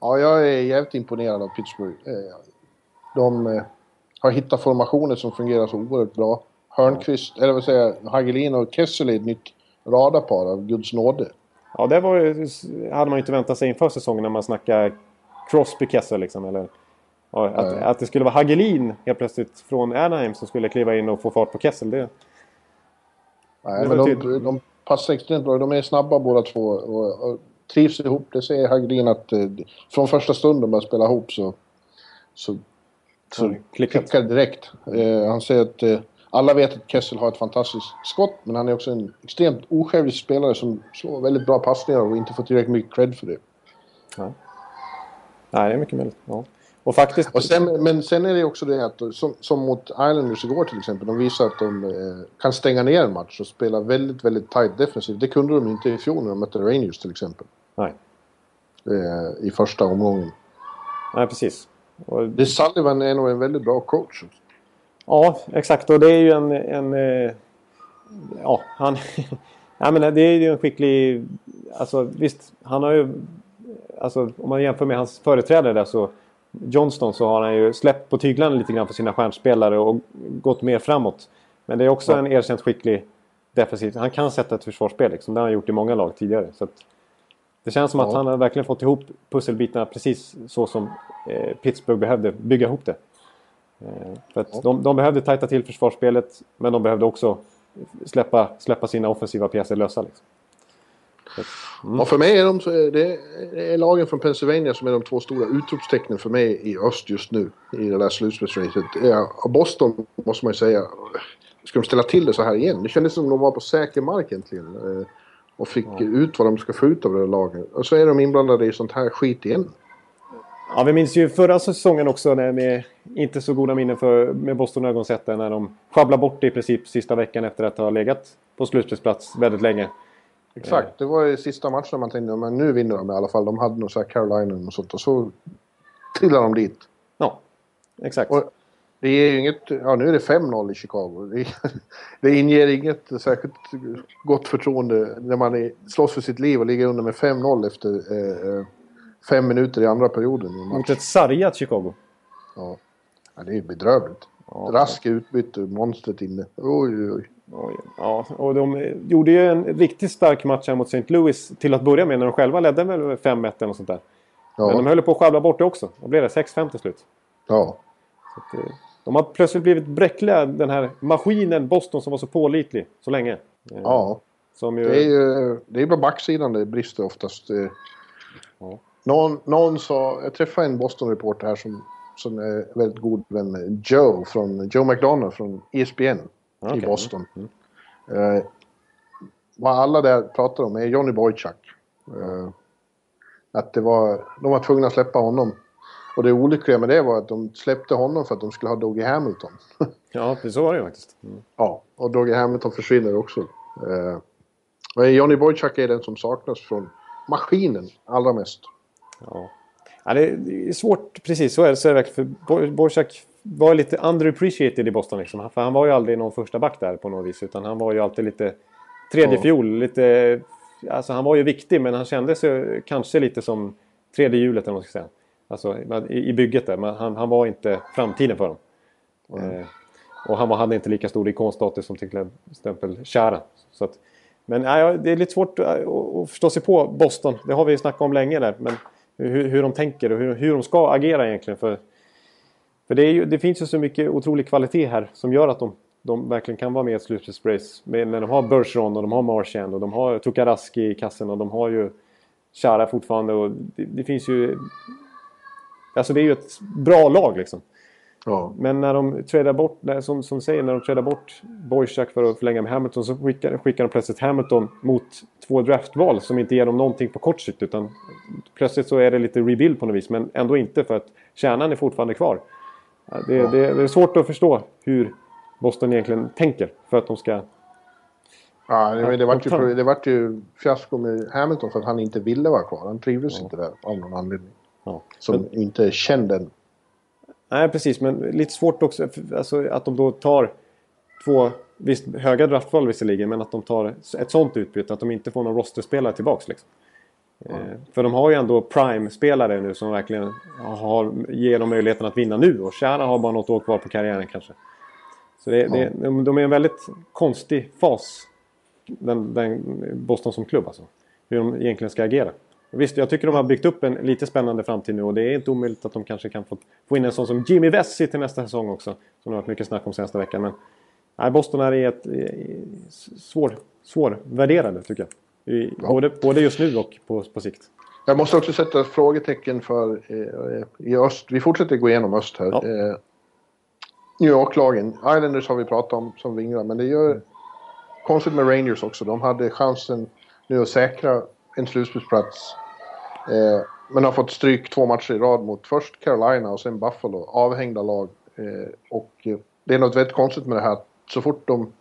ja, jag är jävligt imponerad av Pittsburgh. Eh, de eh, har hittat formationer som fungerar så oerhört bra. Hörnqvist, eller vad säger jag, Hagelin och Kessel är ett nytt radarpar av Guds nåde. Ja, det var, hade man ju inte väntat sig inför säsongen när man snackar Crosby Kessel liksom. Eller, ja, att, att det skulle vara Hagelin helt plötsligt från Anaheim som skulle kliva in och få fart på Kessel. Det, Nej, Det men de, tydligt. de passar extremt bra. De är snabba båda två och, och trivs ihop. Det säger Hagelin att eh, från första stund de spela ihop så, så, så klickar det direkt. Eh, han säger att eh, alla vet att Kessel har ett fantastiskt skott men han är också en extremt osjälvisk spelare som slår väldigt bra passningar och inte får tillräckligt mycket cred för det. ja. Nej, det är mycket möjligt. Ja. Och faktiskt... Och sen, men sen är det också det att, som, som mot Islanders igår till exempel, de visar att de eh, kan stänga ner en match och spela väldigt, väldigt tight defensivt. Det kunde de inte i fjol när de mötte Rangers till exempel. Nej. Eh, I första omgången. Nej, precis. Och, Det Sullivan är nog en väldigt bra coach. ja, exakt. Och det är ju en... en eh, ja, han... ja, men det är ju en skicklig... Alltså visst, han har ju... Alltså om man jämför med hans företrädare där så... Johnston så har han ju släppt på tyglarna lite grann för sina stjärnspelare och gått mer framåt. Men det är också Ja. en erkänt skicklig defensiv. Han kan sätta ett försvarsspel liksom. Det har han gjort i många lag tidigare. Så att, det känns som att Ja. han har verkligen fått ihop pusselbitarna precis så som eh, Pittsburgh behövde bygga ihop det. Eh, för att Ja. de, de behövde tajta till försvarsspelet men de behövde också släppa, släppa sina offensiva pjäser lösa. Liksom. Att, Och för mig är de det är lagen från Pennsylvania som är de två stora utropstecknen för mig i öst just nu. I det där slutspelsracet. Ja, Boston måste man ju säga. Ska de ställa till det så här igen? Det kändes som de var på säker mark egentligen. eh, Och fick ut vad de ska få ut av det där laget. Och så är de inblandade i sånt här skit igen. Ja, vi minns ju förra säsongen också när med inte så goda minnen för, med Boston ögonsätter när de sjabblade bort det i princip sista veckan efter att ha legat på slutspelsplats väldigt länge. Exakt, det var i sista matchen man tänkte men nu vinner de i alla fall. De hade nog så här Carolina och sånt och så trillade de dit. Ja, exakt. Och det är ju inget, ja nu är det 5-0 i Chicago. Det, det inger inget särskilt gott förtroende när man är, slåss för sitt liv och ligger under med 5-0 efter eh, eh, fem minuter i andra perioden. Mot ett sargat Chicago. Ja. ja, det är ju bedrövligt. Ja, Rask utbyte, monstret inne. Oj, oj, oj. Ja, och de gjorde ju en riktigt stark match här mot St. Louis till att börja med när de själva ledde med 5-1 eller något sånt där. Men de Ja, höll på att sjabbla bort det också. Då blev det 6-5 till slut. ja. Att, eh, de har plötsligt blivit bräckliga, den här maskinen Boston som var så pålitlig så länge. Eh, ja. Som ju... Det är ju det är på backsidan det brister oftast. eh. Ja. Någon, någon sa, jag träffade en Boston-reporter här som, som är väldigt god vän med Joe, från, Joe McDonough från ESPN Okej. i Boston. Eh, vad alla där pratar om är Johnny Boychuk. Eh, att det var, de var tvungna att släppa honom. Och det olyckliga med det var att de släppte honom för att de skulle ha Dougie Hamilton. Ja, så var det ju faktiskt. Mm. ja, och Dougie Hamilton försvinner också. Eh, men Johnny Boychuk är den som saknas från maskinen allra mest. Ja. Ja, det är svårt, precis så är det, så är det verkligen. För Borzak var lite underappreciated i Boston. Liksom. För han var ju aldrig någon första back där på något vis. Utan han var ju alltid lite tredje Ja. fiol. Lite, alltså han var ju viktig men han kändes ju kanske lite som tredje hjulet eller vad man ska säga. Alltså i, i bygget där. Men han, han var inte framtiden för dem. Eh, och han var, hade inte lika stor ikonstatus som till exempel Chara. Så att, men nej, det är lite svårt att, att förstå sig på Boston. Det har vi ju snackat om länge där. Men hur, hur de tänker och hur, hur de ska agera egentligen. För, för det, ju, det finns ju så mycket otrolig kvalitet här som gör att de, de verkligen kan vara med i ett slutspelsrace. Men när de har Bergeron och de har Marchand och de har Tukaraski i kassen och de har ju Chara fortfarande. Och det, det finns ju... Alltså det är ju ett bra lag liksom. Ja. Men när de tradar bort, som, som säger, när de tradar bort Boychuk för att förlänga med Hamilton så skickar, skickar de plötsligt Hamilton mot två draftval som inte ger dem någonting på kort sikt. Utan plötsligt så är det lite rebuild på något vis, men ändå inte för att kärnan är fortfarande kvar. Ja, Det, det, det är svårt att förstå hur Boston egentligen tänker för att de ska... Ja, det, det, vart ju, Ja. det vart ju fiasko med Hamilton för att han inte ville vara kvar. Han trivdes inte där av någon anledning. Ja. Som inte är känd än. Nej, precis. Men lite svårt också alltså, att de då tar två, visst höga draftval visserligen, men att de tar ett sånt utbyte. Att de inte får någon rosterspelare tillbaks. Liksom. Eh, för de har ju ändå prime-spelare nu som verkligen har, ger dem möjligheten att vinna nu. Och Chara har bara något år kvar på karriären kanske. Så det, det, de, de är en väldigt konstig fas, den, den Boston som klubb alltså. Hur de egentligen ska agera. Visst, jag tycker de har byggt upp en lite spännande framtid nu och det är inte omöjligt att de kanske kan få, få in en sån som Jimmy Vesey till nästa säsong också. Som det har varit mycket snack om senaste veckan. Men nej, Boston är i ett svår, svårvärderade tycker jag. Både, både just nu och på, på sikt. Jag måste också sätta frågetecken för eh, i öst. Vi fortsätter gå igenom öst här. Ja. Eh, New York-lagen. Islanders har vi pratat om som vinglar, men det gör konstigt med Rangers också. De hade chansen nu att säkra en slutspelsplats. Eh, men har fått stryk två matcher i rad mot först Carolina och sen Buffalo. Avhängda lag. Eh, och eh, det är något väldigt konstigt med det här. Så fort de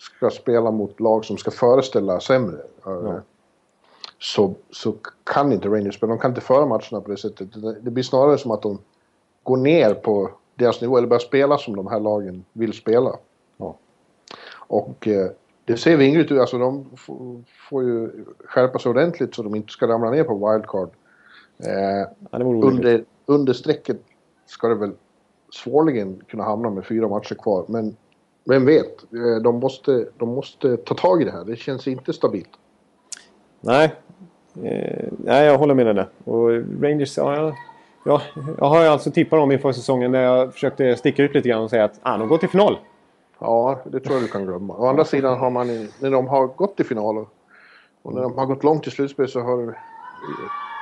ska spela mot lag som ska föreställa sämre. eh, så, så kan inte Rangers spela. De kan inte föra matcherna på det sättet. Det, blir snarare som att de går ner på deras nivå eller börjar spela som de här lagen vill spela. Ja. Och eh, det ser vingligt ut. Alltså de får ju skärpa sig ordentligt så de inte ska ramla ner på wildcard. Eh, Ja, under, under strecket ska det väl svårligen kunna hamna med fyra matcher kvar. Men vem vet? Eh, De måste, de måste ta tag i det här. Det känns inte stabilt. Nej. Eh, nej, jag håller med dig där. Och Rangers, ja, jag, ja, jag har alltså tippat dem inför säsongen där jag försökte sticka ut lite grann och säga att ah, de går till final. Ja, det tror jag du kan glömma. Å andra sidan har man, när de har gått till final och, och när de har gått långt i slutspel så har det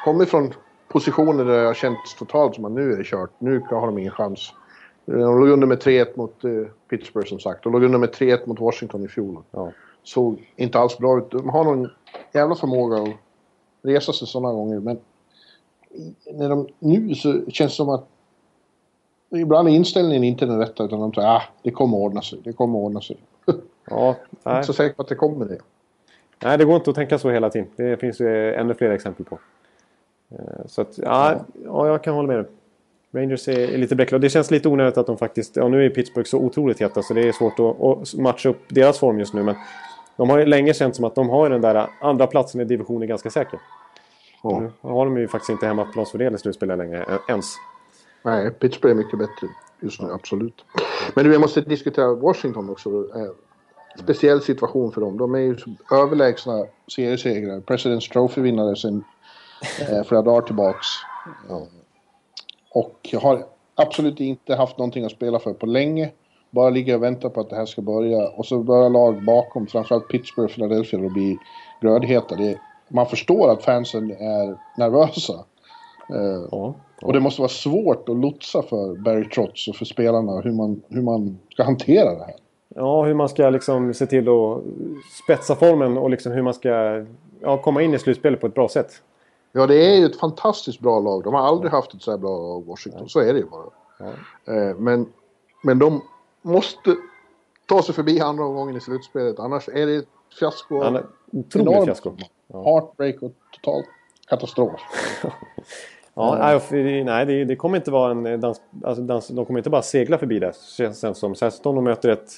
kommit från positioner där det har känts totalt som att nu är det kört. Nu har de ingen chans. De låg under med 3-1 mot eh, Pittsburgh som sagt. De låg under med 3-1 mot Washington i fjol. Ja. Såg inte alls bra ut. De har någon jävla förmåga att resa sig sådana gånger men när de, nu så känns det som att ibland är inställningen inte den rätta utan de säger ah, det kommer ordna sig, det kommer ordna sig. Ja, Jag är inte så säker på att det kommer det. nej, det går inte att tänka så hela tiden. Det finns ju ännu fler exempel på. Eh, Så att, ja, ja, jag kan hålla med dig. Rangers är är lite bräckliga. Och det känns lite onödigt att de faktiskt... Ja, nu är Pittsburgh så otroligt heta så det är svårt att, att matcha upp deras form just nu. Men de har ju länge känt som att de har den där andra platsen i divisionen ganska säker. Ja. Nu har de ju faktiskt inte hemmaplansfördel i slutspelet längre ä- ens. Nej, Pittsburgh är mycket bättre just nu, absolut. Men jag måste diskutera Washington också. Eh, Speciell situation för dem. De är ju överlägsna seriesegrare. Presidents Trophy-vinnare sedan eh, flera dagar tillbaks. Eh, och har absolut inte haft någonting att spela för på länge. Bara ligger och väntar på att det här ska börja. Och så börjar lag bakom, framförallt Pittsburgh och Philadelphia, att bli glödheta. Det, man förstår att fansen är nervösa. Eh, Ja. och det måste vara svårt att lotsa för Barry Trotz och för spelarna hur man, hur man ska hantera det här. Ja, hur man ska liksom se till att spetsa formen och liksom hur man ska ja, komma in i slutspelet på ett bra sätt. Ja, det är ju ett fantastiskt bra lag. De har aldrig haft ett så här bra lag, Washington. Så är det ju bara. Eh, men, men de måste ta sig förbi andra omgången i slutspelet. Annars är det ett fiasko. Är otroligt fiasko. Ja. Heartbreak och total katastrof. Ja, nej, nej det, det kommer inte vara en dans, alltså dans... De kommer inte bara segla förbi det, känns det som. Särskilt om de möter ett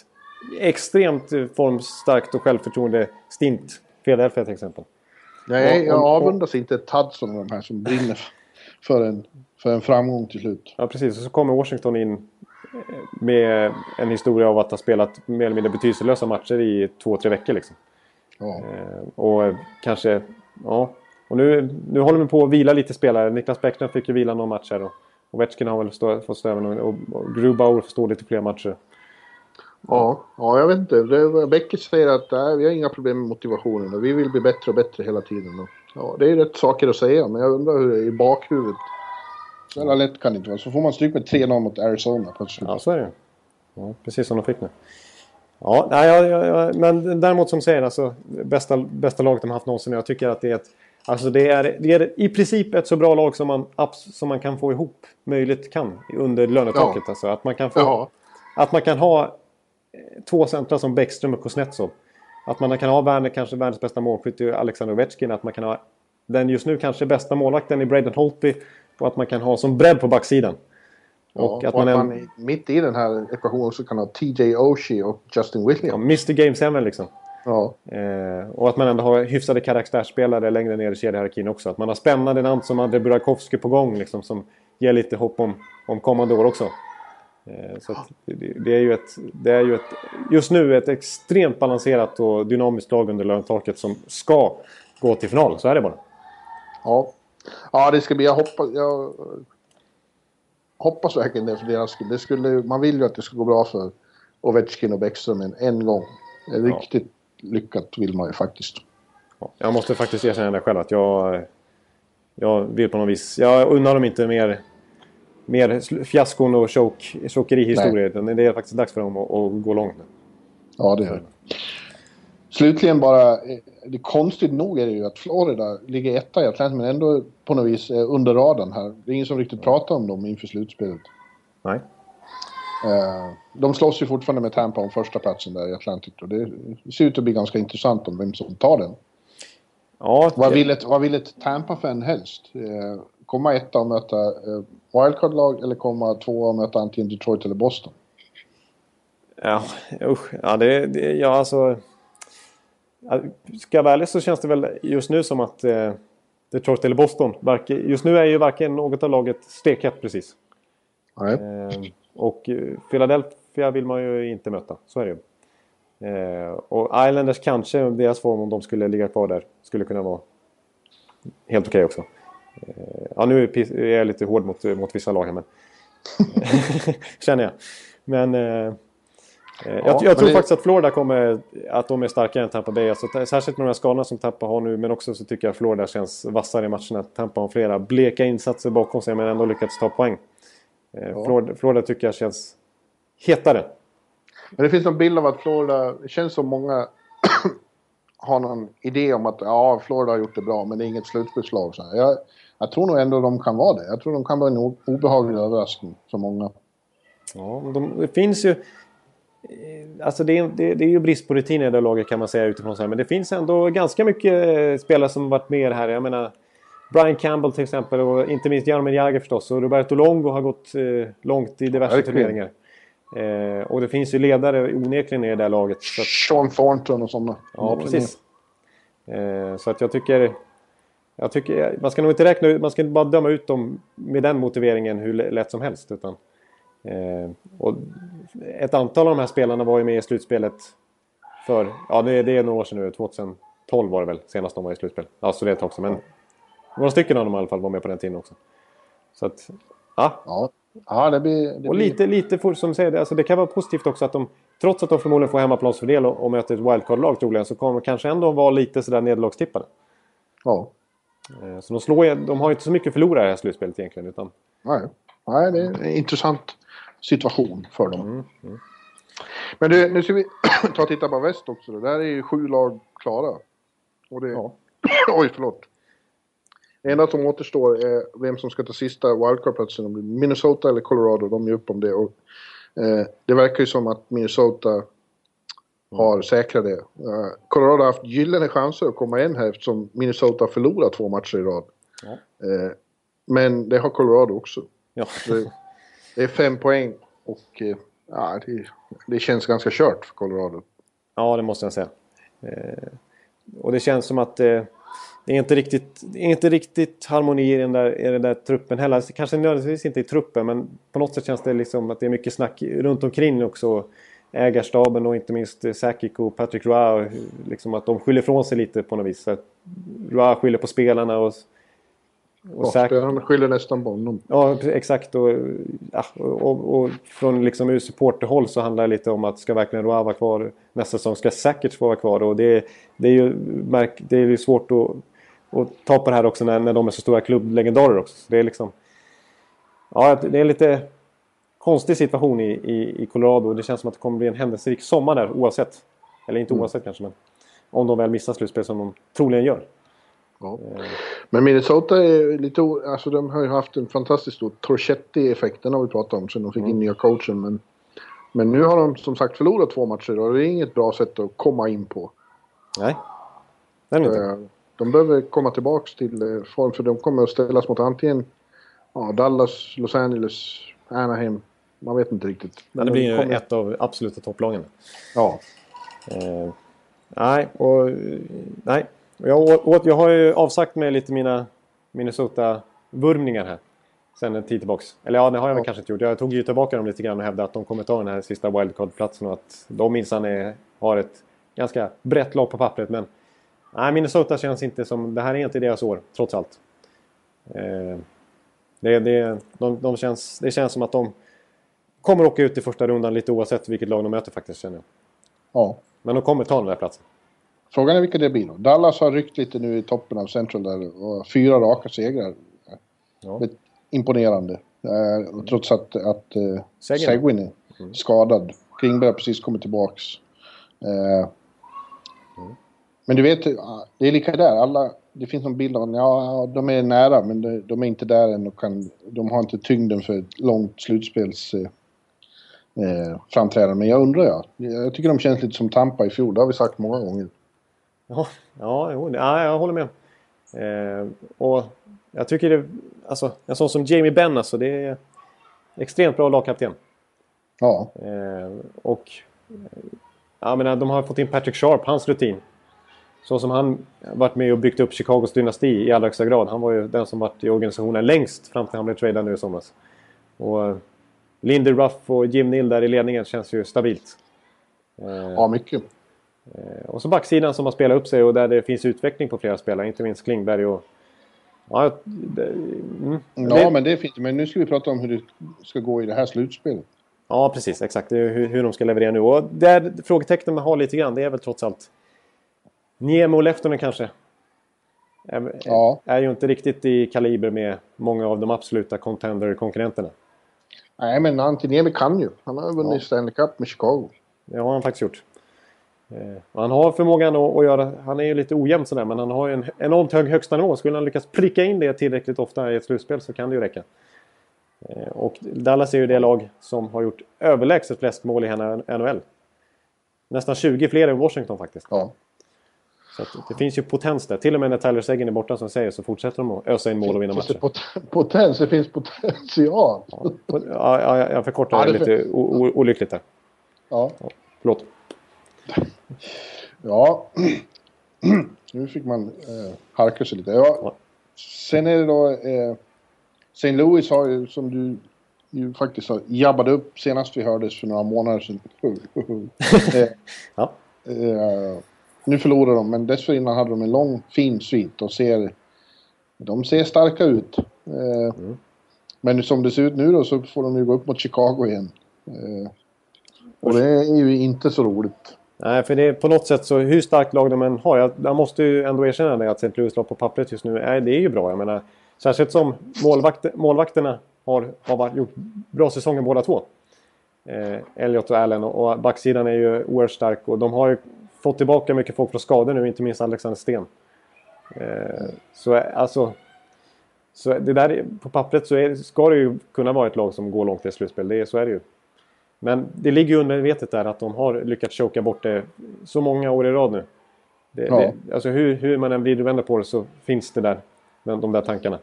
extremt eh, formstarkt och självförtroende stint. Philadelphia till exempel. Nej, jag avundas inte Tudson och de här som brinner för en, för en framgång till slut. Ja, precis. Och så kommer Washington in med en historia av att ha spelat mer eller mindre betydelselösa matcher i två, tre veckor. Liksom. Ja. Eh, och kanske... Ja. Och nu, nu håller vi på att vila lite spelare. Niklas Bäckström fick ju vila någon match här. Och Ovechkin har väl stå, fått stå även och, och, och Grubauer får stå lite fler matcher. Ja, ja, jag vet inte. Bäcke säger att nej, vi har inga problem med motivationen och vi vill bli bättre och bättre hela tiden. Och, ja, det är rätt saker att säga, men jag undrar hur det är i bakhuvudet. Så jävla lätt kan det inte vara. Så får man stryk med 3-0 mot Arizona plötsligt. Ja, så är det ja, Precis som de fick nu. Ja, nej, ja, ja, men däremot som säger alltså bästa, bästa laget de har haft någonsin. Jag tycker att det är ett... Alltså det är, det är i princip ett så bra lag som man, som man kan få ihop möjligt kan under lönetaket. Ja. Alltså att man kan få... Ja, Att man kan ha två centra som Bäckström och Kuznetsov. Att man kan ha Werner, kanske världens bästa målskytt i Alexander Ovechkin. Att man kan ha den just nu kanske bästa målvakten i Braden Holtby. Och att man kan ha som bredd på backsidan. ja, Och att man, är, i- mitt i den här ekvationen också kan ha TJ Oshie och Justin ja, Williams. Mr Game 7 liksom. Ja, Eh, och att man ändå har hyfsade karaktärsspelare längre ner i kedjehierarkin också. Att man har spännande namn som Andrei Burakovsky på gång liksom, som ger lite hopp om, om kommande år också. Eh, så det, är ju ett, det är ju ett, just nu ett extremt balanserat och dynamiskt lag under lönetaket som ska gå till final. Så är det bara. ja. ja det ska bli... Jag hoppas... Jag hoppas verkligen det för deras skull. Det skulle, man vill ju att det ska gå bra för Ovechkin och Bäckström en, en gång. Riktigt lyckat vill man ju faktiskt. Ja, Jag måste faktiskt erkänna det själv att jag, jag vill på något vis... Jag unnar dem inte mer, mer fiaskon och choke, chokerihistorier. utan Det är faktiskt dags för dem att, att gå långt nu. Ja, det gör det. Slutligen bara, eh, det konstigt nog är det ju att Florida ligger etta i Atlantic men ändå på något vis är under radarn här. Det är ingen som riktigt pratar om dem inför slutspelet. Nej. Eh, De slåss ju fortfarande med Tampa om första platsen där i Atlantic och det ser ut att bli ganska intressant om vem som tar den. Ja, Vad vill ett, vad vill ett Tampa-fan helst? Eh, Komma etta och möta eh, wildcard-lag eller komma tvåa och möta antingen Detroit eller Boston? Ja, usch. Ja, det, det, ja alltså... Ska jag vara ärlig så känns det väl just nu som att eh, Detroit eller Boston. Just nu är ju varken något av laget stekhett precis. Nej. Eh, och eh, Philadelphia vill man ju inte möta. Så är det ju. Eh, och Islanders kanske, deras form om de skulle ligga kvar där, skulle kunna vara helt okej också. Ja, nu är jag lite hård mot, mot vissa lag här, men... Känner jag. Men... Eh, Eh, jag, jag men tror det- faktiskt att Florida kommer att de är starkare än Tampa Bay. Alltså, särskilt med de här skadorna som Tampa har nu. Men också så tycker jag att Florida känns vassare i matcherna. Tampa har flera bleka insatser bakom sig men ändå lyckats ta poäng. Eh, Florida, Florida tycker jag känns hetare. Men det finns någon bild av att Florida, det känns som många har någon idé om att ja, Florida har gjort det bra men det är inget slutspelslag. Jag, jag tror nog ändå de kan vara det. Jag tror de kan vara en obehaglig överraskning för många. Ja, de, det finns ju... eh, Alltså det är, det, det är ju brist på rutin i det laget kan man säga utifrån. Så här. Men det finns ändå ganska mycket eh, spelare som varit med här. Jag menar Brian Campbell till exempel och inte minst Jaromir Jagr förstås. Och Roberto Longo har gått eh, långt i diverse Verkligen. turneringar. Eh, och det finns ju ledare onekligen i det där laget. Att, Sean Thornton och sådana. ja, precis. Eh, så att jag tycker... Jag tycker man ska nog inte räkna ut, man ska inte bara döma ut dem med den motiveringen hur lätt som helst. Utan, eh, och ett antal av de här spelarna var ju med i slutspelet för, ja det, det är några år sedan nu, 2012 var det väl senast de var i slutspel. Ja, så det är ett tag sedan, men några stycken av dem i alla fall var med på den tiden också. Så att, ja. Ja, ja det blir... Det Och lite, lite för, som säger, alltså det kan vara positivt också att de, trots att de förmodligen får hemmaplansfördel och, och möter ett wildcard-lag troligen, så kommer de kanske ändå vara lite sådär nederlagstippade. Ja. Eh, Så de, slår, de har inte så mycket att förlora i det här slutspelet egentligen. Utan, Nej. Nej, det är en intressant situation för dem. Mm, Men du, nu ska vi ta och titta på väst också. Där är ju sju lag klara. Och det... Ja. Oj, förlåt. Det enda som återstår är vem som ska ta sista wildcard-platsen. Minnesota eller Colorado, de är upp om det. Och, eh, det verkar ju som att Minnesota har säkrat det. Uh, Colorado har haft gyllene chanser att komma in här eftersom Minnesota har förlorat två matcher i rad. Ja. Uh, men det har Colorado också. Ja. Det, är fem poäng och uh, ja, det, det, känns ganska kört för Colorado. Ja, det måste jag säga. och det känns som att det är inte riktigt, inte riktigt harmoni i den, där, i den där truppen heller. Kanske nödvändigtvis inte i truppen men på något sätt känns det liksom att det är mycket snack runt omkring också ägarstaben och inte minst Sakic och Patrick Roy. Liksom att de skyller ifrån sig lite på något vis. Roy skyller på spelarna och... Och ja, spelarna skyller nästan på honom. Ja, exakt. Och, ja, och, och från liksom ur supporterhåll så handlar det lite om att ska verkligen Roy vara kvar nästa säsong? Ska Sakic vara kvar? Och det, det är ju det är ju svårt att, att ta på det här också när, när de är så stora klubblegendarer också. Så det är liksom... Ja, det är lite konstig situation i, i, i Colorado. Det känns som att det kommer bli en händelserik sommar där oavsett. Eller inte mm. oavsett kanske men. Om de väl missar slutspel som de troligen gör. Ja. Eh. Men Minnesota är lite alltså de har ju haft en fantastiskt stor Torchetti-effekt. Den har vi pratat om sen de fick mm. in nya coachen. Men, men nu har de som sagt förlorat två matcher och det är inget bra sätt att komma in på. Nej, det är inte. Eh, de behöver komma tillbaks till eh, form för de kommer att ställas mot antingen ja, Dallas, Los Angeles, Anaheim man vet inte riktigt. Men det blir ju kommer... ett av absoluta topplagen. Ja. Eh, nej, och nej. Jag, åt, jag har ju avsagt mig lite mina Minnesota-vurmningar här. Sen en tid tillbaks. Eller ja, det har jag ja. kanske inte gjort. Jag tog ju tillbaka dem lite grann och hävdade att de kommer ta den här sista wildcard-platsen och att de minsann har ett ganska brett lag på pappret. Men nej, Minnesota känns inte som... Det här är inte deras år, trots allt. Eh, det, det, de, de känns, det känns som att de kommer åka ut i första rundan lite oavsett vilket lag de möter faktiskt känner jag. Ja. Men de kommer ta den där platsen. Frågan är vilka det blir då. Dallas har ryckt lite nu i toppen av Central där och fyra raka segrar. Ja. Imponerande. Eh, trots att, att eh, Seguin är mm. skadad. Klingberg har precis kommit tillbaks. Eh, mm. Men du vet, det är lika där. Alla, det finns en bild av att ja, de är nära men de, de är inte där än och kan, de har inte tyngden för ett långt slutspels... Eh, eh, framträdande. Men jag undrar ja. Jag tycker de känns lite som Tampa i fjol. Det har vi sagt många gånger. Ja, ja, jo, ja jag håller med. Eh, och jag tycker det... Alltså, en sån som Jamie Benn alltså, det är extremt bra lagkapten. Ja. Eh, och... Jag menar, de har fått in Patrick Sharp, hans rutin. Så som han varit med och byggt upp Chicagos dynasti i allra högsta grad. Han var ju den som varit i organisationen längst fram till han blev tradad nu i somras. Och Lindy Ruff och Jim Nill där i ledningen känns ju stabilt. Eh, ja, mycket. Eh, och så backsidan som har spelat upp sig och där det finns utveckling på flera spelare, inte minst Klingberg och... Ja, det, mm. ja men det är fint. Men nu ska vi prata om hur det ska gå i det här slutspelet. Ja, precis. Exakt. Hur, hur de ska leverera nu. Och där frågetecknen man har lite grann, det är väl trots allt Niemi och Lehtonen kanske. Är, ja. är ju inte riktigt i kaliber med många av de absoluta contender-konkurrenterna. Nej, men Antiniemi kan ju. Han har vunnit ja. Stanley Cup med Chicago. Det har han faktiskt gjort. Eh, han har förmågan att, att, göra... Han är ju lite ojämn sådär, men han har ju en enormt hög högsta nivå. Skulle han lyckas pricka in det tillräckligt ofta i ett slutspel så kan det ju räcka. Eh, och Dallas är ju det lag som har gjort överlägset flest mål i NHL. Nästan 20 fler än Washington faktiskt. Ja. Så det finns ju potens där. Till och med när Tyler Seguin är borta som säger så fortsätter de att ösa in mål och vinna matcher. Pot potens? Det finns potential? Ja, ja, jag förkortar ja, det lite olyckligt där. Ja. ja. Förlåt. Ja. nu fick man eh, harka sig lite. Ja. Sen är det då... Eh, St. Louis har ju, som du ju faktiskt har jabbat upp senast vi hördes för några månader sedan. eh, ja. Eh, nu förlorar de, men dessförinnan hade de en lång fin svit och ser... De ser starka ut. Eh, mm. Men som det ser ut nu då så får de ju gå upp mot Chicago igen. Eh, och det är ju inte så roligt. Nej, för det är på något sätt så hur starkt lag de än har. Jag, jag måste ju ändå erkänna det att St. Louis lag på pappret just nu, är, det är ju bra. Jag menar, särskilt som målvakt, målvakterna har, har gjort bra säsonger båda två. Eh, Elliot och Allen och, och backsidan är ju oerhört stark och de har ju fått tillbaka mycket folk från skador nu, inte minst Alexander Sten. Eh, så alltså, Så det där, på pappret så är, ska det ju kunna vara ett lag som går långt i slutspel. Det, är- så är det ju. Men det ligger ju undermedvetet där att de har lyckats choka bort det så många år i rad nu. Det, Ja. det, alltså hur, hur man än vrider och vänder på det så finns det där. De, de där tankarna.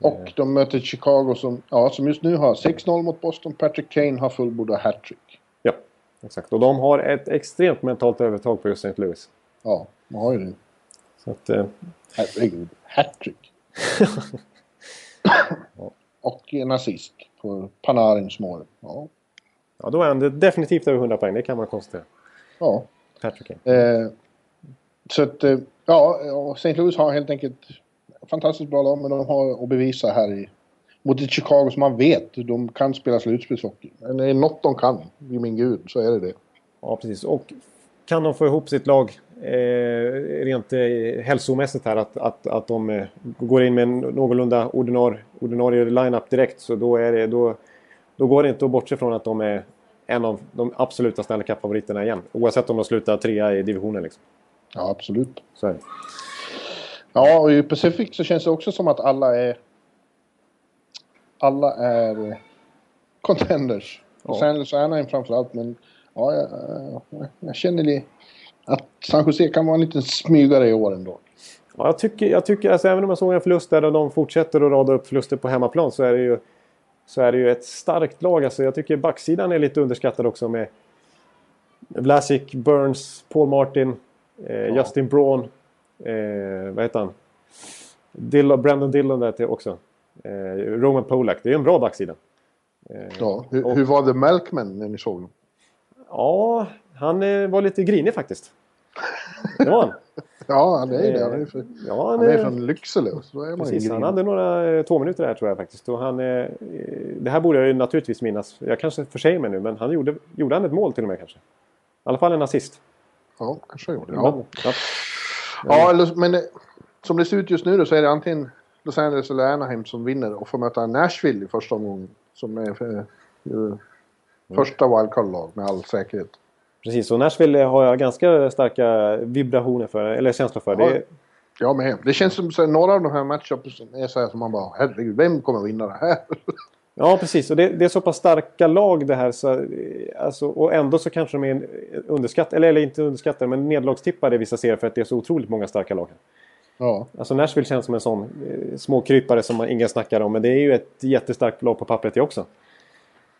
Och de möter Chicago som, ja, som just nu har 6-0 mot Boston. Patrick Kane har fullbordat hattrick. Exakt. Och de har ett extremt mentalt övertag på just St. Louis. Ja, de har ju det. Så att, eh, Herregud, hattrick. Och en assist på Panarins mål. Ja. ja, då är han definitivt över 100 poäng. Det kan man konstatera. ja. Patrick. Eh, så att, eh, ja, St. Louis har helt enkelt fantastiskt bra lag, men de har att bevisa här i, mot ett Chicago som man vet, de kan spela slutspelshockey. Men det är något de kan, i min gud, så är det det. Ja, precis. Och kan de få ihop sitt lag eh, rent eh, hälsomässigt här att, att, att de eh, går in med en någorlunda ordinar, ordinarie line-up direkt så då, är det, då, då går det inte att bortse från att de är en av de absoluta Stanley Cup-favoriterna igen. Oavsett om de slutar trea i divisionen. Liksom. Ja, absolut. Så. Ja, och i Pacific så känns det också som att alla är... Alla är eh, contenders. Ja. San Jose Anaheim framförallt, men ja, jag, jag, jag känner att San Jose kan vara en liten smygare i år ändå. Ja, jag tycker, jag tycker alltså, även om man såg en förlust där och de fortsätter att rada upp förluster på hemmaplan så är det ju, så är det ju ett starkt lag. Alltså, jag tycker backsidan är lite underskattad också med Vlasic, Burns, Paul Martin, eh, Justin Braun, eh, vad heter han? Dillon, Brandon Dillon där till också. Eh, Roman Polak. Det är en bra backsida. Eh, Ja, hur, Och- hur var The Melkman när ni såg dem? ja, han eh, var lite grinig faktiskt. Det var han. Ja, han är ju det. Han är, för, Ja, han är från Lycksele. Så då är man ju Precis, han hade några två minuter där tror jag faktiskt. Och han, det här borde jag ju naturligtvis minnas. Jag kanske försäger mig nu, men han gjorde, gjorde han ett mål till och med kanske? I alla fall en assist. Ja, kanske jag gjorde. Ja, ja. ja eller, men som det ser ut just nu då så är det antingen Los Angeles eller Anaheim som vinner och får möta Nashville i första omgången. Som är för, eh, första wildcard-lag med all säkerhet. Precis, och Nashville har jag ganska starka vibrationer för, eller känslor för. Det, Ja. är- Jag med. Det känns som här, några av de här matchups är så här som man bara herregud, vem kommer vinna det här? ja, precis. Och det, det är så pass starka lag det här. Så, alltså, och ändå så kanske de är underskattade, eller, eller inte underskattade, men nedlagstippade vissa serier för att det är så otroligt många starka lag. Ja. Alltså Nashville känns som en sån eh, småkrypare som ingen snackar om. Men det är ju ett jättestarkt lag på pappret det också.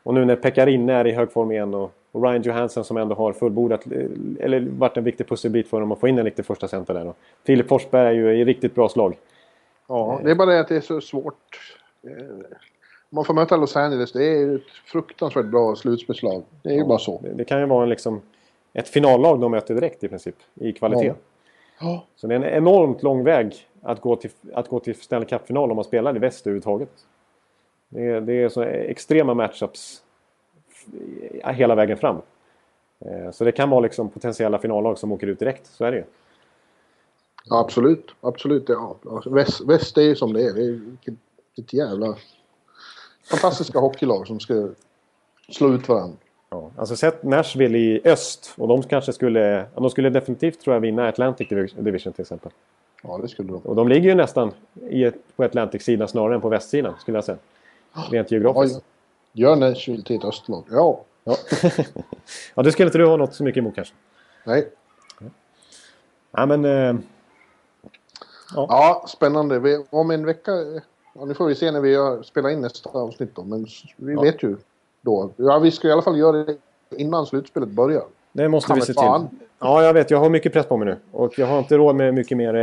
Och nu när Pekarin är i hög form igen och, och Ryan Johansson som ändå har fullbordat, eh, eller varit en viktig pusselbit för dem att få in en riktig första center där. Och Filip Forsberg är ju i riktigt bra slag. ja, det är bara det att det är så svårt. Eh, Man får möta Los Angeles, det är ett fruktansvärt bra slutspelslag. Det är ju bara så. Det, det kan ju vara en, liksom, ett finallag de möter direkt i princip, i kvalitet. Ja. Ja. Så det är en enormt lång väg att gå till, att gå till Stanley Cup-final om man spelar i väst överhuvudtaget. Det är, det är så extrema matchups hela vägen fram. Eh, Så det kan vara liksom potentiella finallag som åker ut direkt, så är det ju. Ja, absolut. Absolut. Ja. Alltså, Väst, väst är ju som det är. Det är vilket jävla fantastiska hockeylag som ska slå ut varandra. Ja. Alltså sett Nashville i öst och de kanske skulle, ja, de skulle definitivt tror jag vinna Atlantic Divi- Division till exempel. Ja, det skulle de. Och de ligger ju nästan i på Atlantic-sidan snarare än på västsidan skulle jag säga. Rent geografiskt. Oj. Gör Nashville till ett östlag. Ja. Ja. ja, det skulle inte du ha något så mycket emot kanske. Nej. Ja, men... Eh, Ja, spännande. Vi, om en vecka... Ja, nu får vi se när vi spelar in nästa avsnitt då. Men vi Ja. vet ju då. Ja, vi ska i alla fall göra det innan slutspelet börjar. det måste Fan vi se fan. till. Ja, jag vet. Jag har mycket press på mig nu. Och jag har inte råd med mycket mer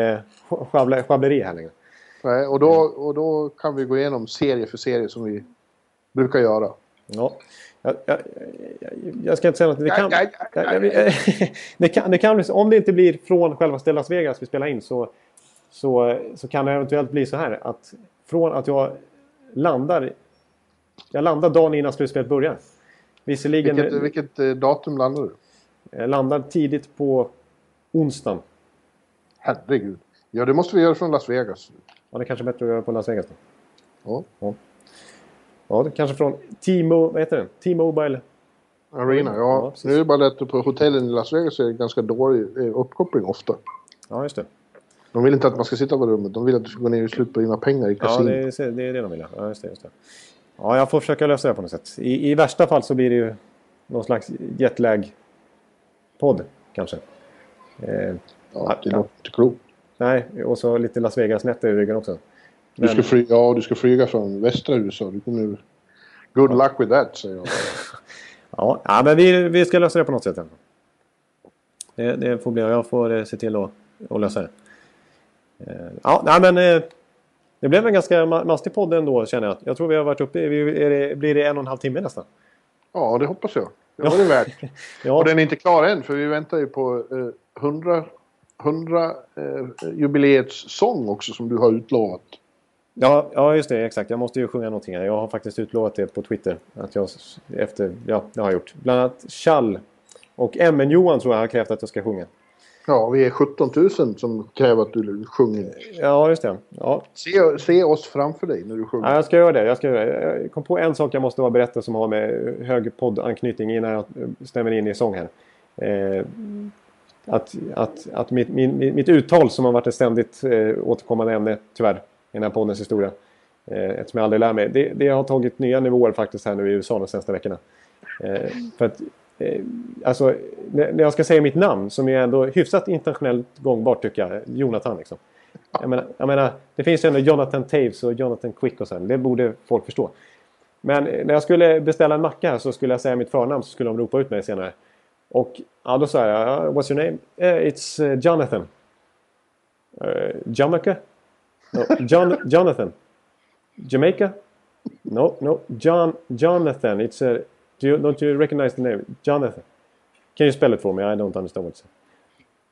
eh, sjabbleri här längre. Nej, och, då, och då kan vi gå igenom serie för serie som vi brukar göra. Ja. Jag, jag, jag, jag ska inte säga något. Det kan, det kan, det kan. Om det inte blir från själva Las Vegas vi spelar in så, så, så kan det eventuellt bli så här att från att jag landar jag landar dagen innan slutspelet börjar. Visserligen Vilket, vilket eh, datum landar du? jag landar tidigt på onsdagen. Herregud. Ja, det måste vi göra från Las Vegas. Ja, det är kanske är bättre att göra på Las Vegas då. Ja. Ja, det är kanske från T-Mo, vad heter det? T-Mobile. Arena, Ja, ja. nu är det bara det att på hotellen i Las Vegas är det ganska dålig eh, uppkoppling ofta. Ja, just det. De vill inte att man ska sitta på rummet. De vill att du ska gå ner och slut på dina pengar i Ja, kasino. det är, det är det de vill. Ja, just det, just det. Ja, jag får försöka lösa det på något sätt. I, I värsta fall så blir det ju någon slags jetlag-podd kanske. Eh, Ja, det låter inte klokt. nej, och så lite Las Vegas-nätter i ryggen också. Du ska, Men- fly, ja, du ska flyga från västra USA. Du kommer... Good luck with that, säger jag. Ja, ja men vi, vi ska lösa det på något sätt. Det, det får bli. Jag får eh, se till att, att lösa det. Eh, Ja, nej, men eh, det blev en ganska ma- mastig podd ändå känner jag. Jag tror vi har varit uppe i, blir det en och en halv timme nästan? Ja, det hoppas jag. Det var det värt. Ja, Och den är inte klar än, för vi väntar ju på eh, 100, 100 eh, jubileets sång också som du har utlovat. ja, ja, just det. Exakt. Jag måste ju sjunga någonting här. Jag har faktiskt utlovat det på Twitter. Att jag efter, ja, det har jag gjort. Bland annat Chall och MN-Johan tror jag har krävt att jag ska sjunga. Ja, vi är 17 000 som kräver att du sjunger. Ja, just det. Ja, Se, se oss framför dig när du sjunger. Ja, jag ska göra det. Jag, ska göra det. jag kom på en sak jag måste bara berätta som har med hög poddanknytning innan jag stämmer in i sång här. Eh, att att, att mitt, min, mitt uttal som har varit ett ständigt eh, återkommande ämne, tyvärr, i den här poddens historia. Eh, eftersom jag aldrig lär mig. Det, det har tagit nya nivåer faktiskt här nu i USA de senaste veckorna. Eh, för att, Eh, alltså, när jag ska säga mitt namn, som är ändå hyfsat internationellt gångbart tycker jag, Jonathan liksom. Jag menar, jag menar, det finns ju ändå Jonathan Taves och Jonathan Quick och sen. Det borde folk förstå. Men eh, när jag skulle beställa en macka här så skulle jag säga mitt förnamn så skulle de ropa ut mig senare. Och ja, då sa jag What's your name? Uh, it's uh, Jonathan. Uh, Jamaica? No, John, Jonathan. Jamaica? No, no. John, Jonathan. It's a... Do you, don't you recognize the name? Jonathan. Can you spell it for me? I don't understand what it says.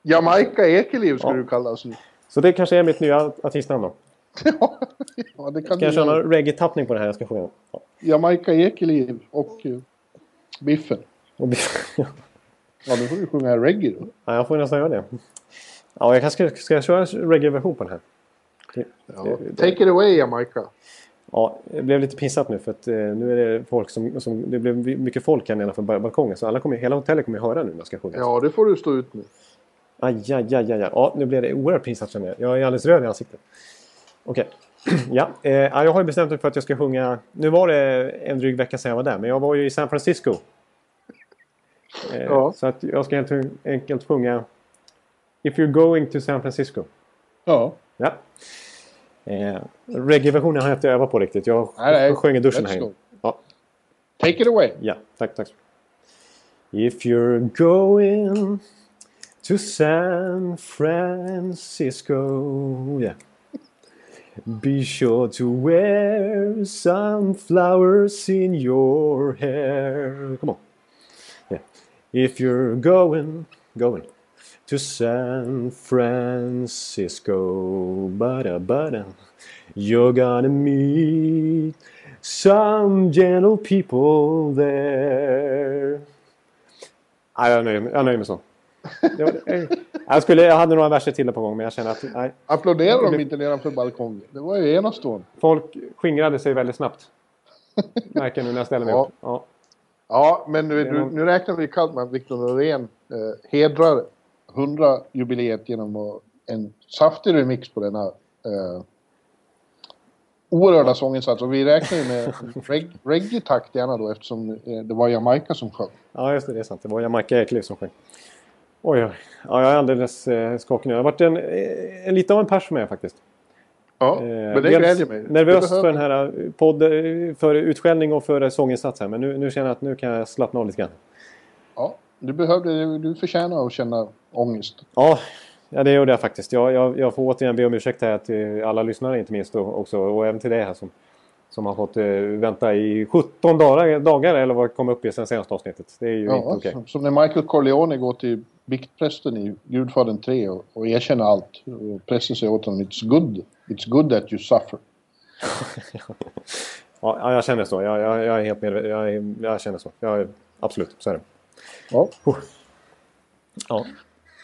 Jamaica Ekeliv ska Ja. du kallas nu. Så det kanske är mitt nya artistnamn då. ja, det kan Ska jag köra någon reggae-tappning på det här jag ska sjunga? Ja. Jamaica Ekeliv och uh, Biffen. Och- Ja, då får du sjunga reggae då. ja, jag får nästan göra det. Ja, jag kanske ska, ska jag köra reggae-version på den här? Ja. Det- Take it away Jamaica. Ja, det blev lite pinsamt nu för att eh, nu är det folk som, som... Det blev mycket folk här nedanför ba- balkongen så alla kommer, hela hotellet kommer höra nu när jag ska sjunga. Ja, det får du stå ut med. Aj, aj, aj, aj, aj. Ja, nu blev det oerhört pinsamt känner jag. Jag är alldeles röd i ansiktet. Okej. ja, eh, ja, jag har ju bestämt mig för att jag ska sjunga... Nu var det en dryg vecka sedan jag var där, men jag var ju i San Francisco. Eh, Ja. Så att jag ska helt enkelt sjunga If you're going to San Francisco. Ja. Ja. Eh, Reggae-versionen har jag inte övat på riktigt. Jag, Nej, nej. jag sjöng i duschen här Ja. Take it away. Ja, tack, tack. If you're going to San Francisco yeah. Be sure to wear some flowers in your hair Come on yeah. If you're going, going to San Francisco bada, bada, You're gonna meet some gentle people there. Nej, jag nöjer mig, jag nöjer mig så. Eh, Jag, skulle, jag hade några verser till på gång men jag känner att nej, Applåderar de inte nedanför balkongen? Det var ju enastående. folk skingrade sig väldigt snabbt. Märker nu när jag ställer mig Ja. upp. Ja. Ja, men nu, nu, nu räknar vi att Viktor Norén eh, hedrar 100-jubileet genom en saftig remix på denna eh, oerhörda sånginsats. Och vi räknar ju med reg, reggae-takt gärna då eftersom eh, det var Jamaica som sjöng. ja, just det. Det är sant. Det var Jamaica Ekeliv som sjöng. Oj, oj. Ja, jag är alldeles eh, skakig nu. Jag har varit en, eh, lite av en pers med faktiskt. Ja, Eh, men det dels glädjer mig. Nervös för den här eh, podd, eh, för utskällning och för sånginsats här. Men nu, nu känner jag att nu kan jag slappna av lite grann. Ja, du, behövde, du förtjänar att känna ångest. Ja, ja det gjorde jag faktiskt. Jag, jag, jag får återigen be om ursäkt här till alla lyssnare inte minst och, också, och även till dig här som, som har fått eh, vänta i 17 dagar, dagar eller vad kom upp i sen senaste avsnittet. Det är ju inte Ja, okej. som, som när Michael Corleone går till biktprästen i Gudfadern 3 och, och erkänner allt. Och prästen säger åt honom It's good. It's good that you suffer. Ja, ja, jag känner så. Jag, jag, jag är helt medveten. Jag, jag känner så. Jag, absolut, så är det. Ja. Ja.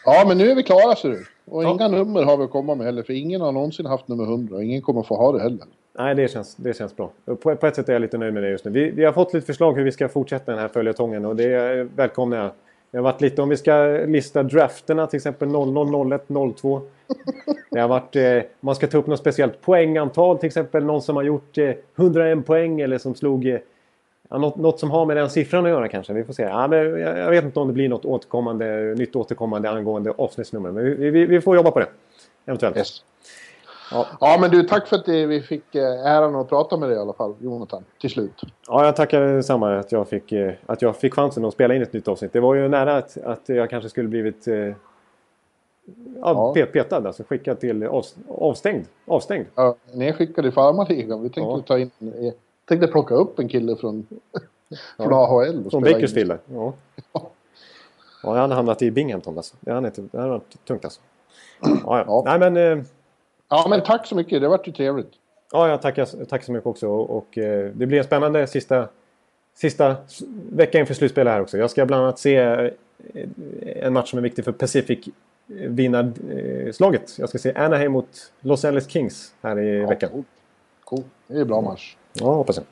Ja, men nu är vi klara ser du. Och Ja. inga nummer har vi att komma med heller. För ingen har någonsin haft nummer 100 och ingen kommer få ha det heller. Nej, det känns, det känns bra. På, på ett sätt är jag lite nöjd med det just nu. Vi, vi har fått lite förslag hur vi ska fortsätta den här följetongen och det välkomnar jag Det har varit lite, om vi ska lista drafterna, till exempel 00, 01, 02. Det har varit, eh, man ska ta upp något speciellt poängantal, till exempel någon som har gjort eh, 101 poäng eller som slog eh, ja, något, något som har med den siffran att göra kanske. Vi får se. Ja, men jag, vet inte om det blir något återkommande, nytt återkommande angående avsnittsnummer. Men vi, vi, vi får jobba på det. Eventuellt. Yes. Ja. Ja, men du, tack för att vi fick eh, äran att prata med dig i alla fall, Jonathan, till slut. Ja, jag tackar samma att jag fick, eh, att jag fick chansen att spela in ett nytt avsnitt. Det var ju nära att, att jag kanske skulle blivit eh, ja, Ja. pet- petad, alltså skickad till av, avstängd. avstängd. Ja, nedskickad i farmarligan. Vi tänkte Ja. ta in... eh, tänkte plocka upp en kille från, från AHL. och Från. Bakersfield. där. Ja. ja, han har hamnat i Binghamton alltså. Det har har varit tungt alltså. Ja, ja. Ja. Nej, men, eh, Ja, men tack så mycket. Det vart ju trevligt. ja, jag tackar, tackar så mycket också. Och, och, eh, det blir en spännande sista, sista vecka inför slutspel här också. Jag ska bland annat se eh, en match som är viktig för Pacific eh, vinnarslaget. Jag ska se Anaheim mot Los Angeles Kings här i Ja, veckan. Cool. Det är en bra match. Ja, hoppas jag.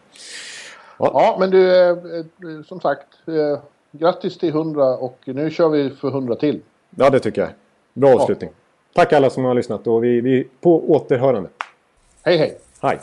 Ja, men du, eh, eh, som sagt. Eh, grattis till 100 och nu kör vi för 100 till. Ja, det tycker jag. Bra avslutning. Tack alla som har lyssnat och vi, vi på återhörande. Hej, hej! Hej!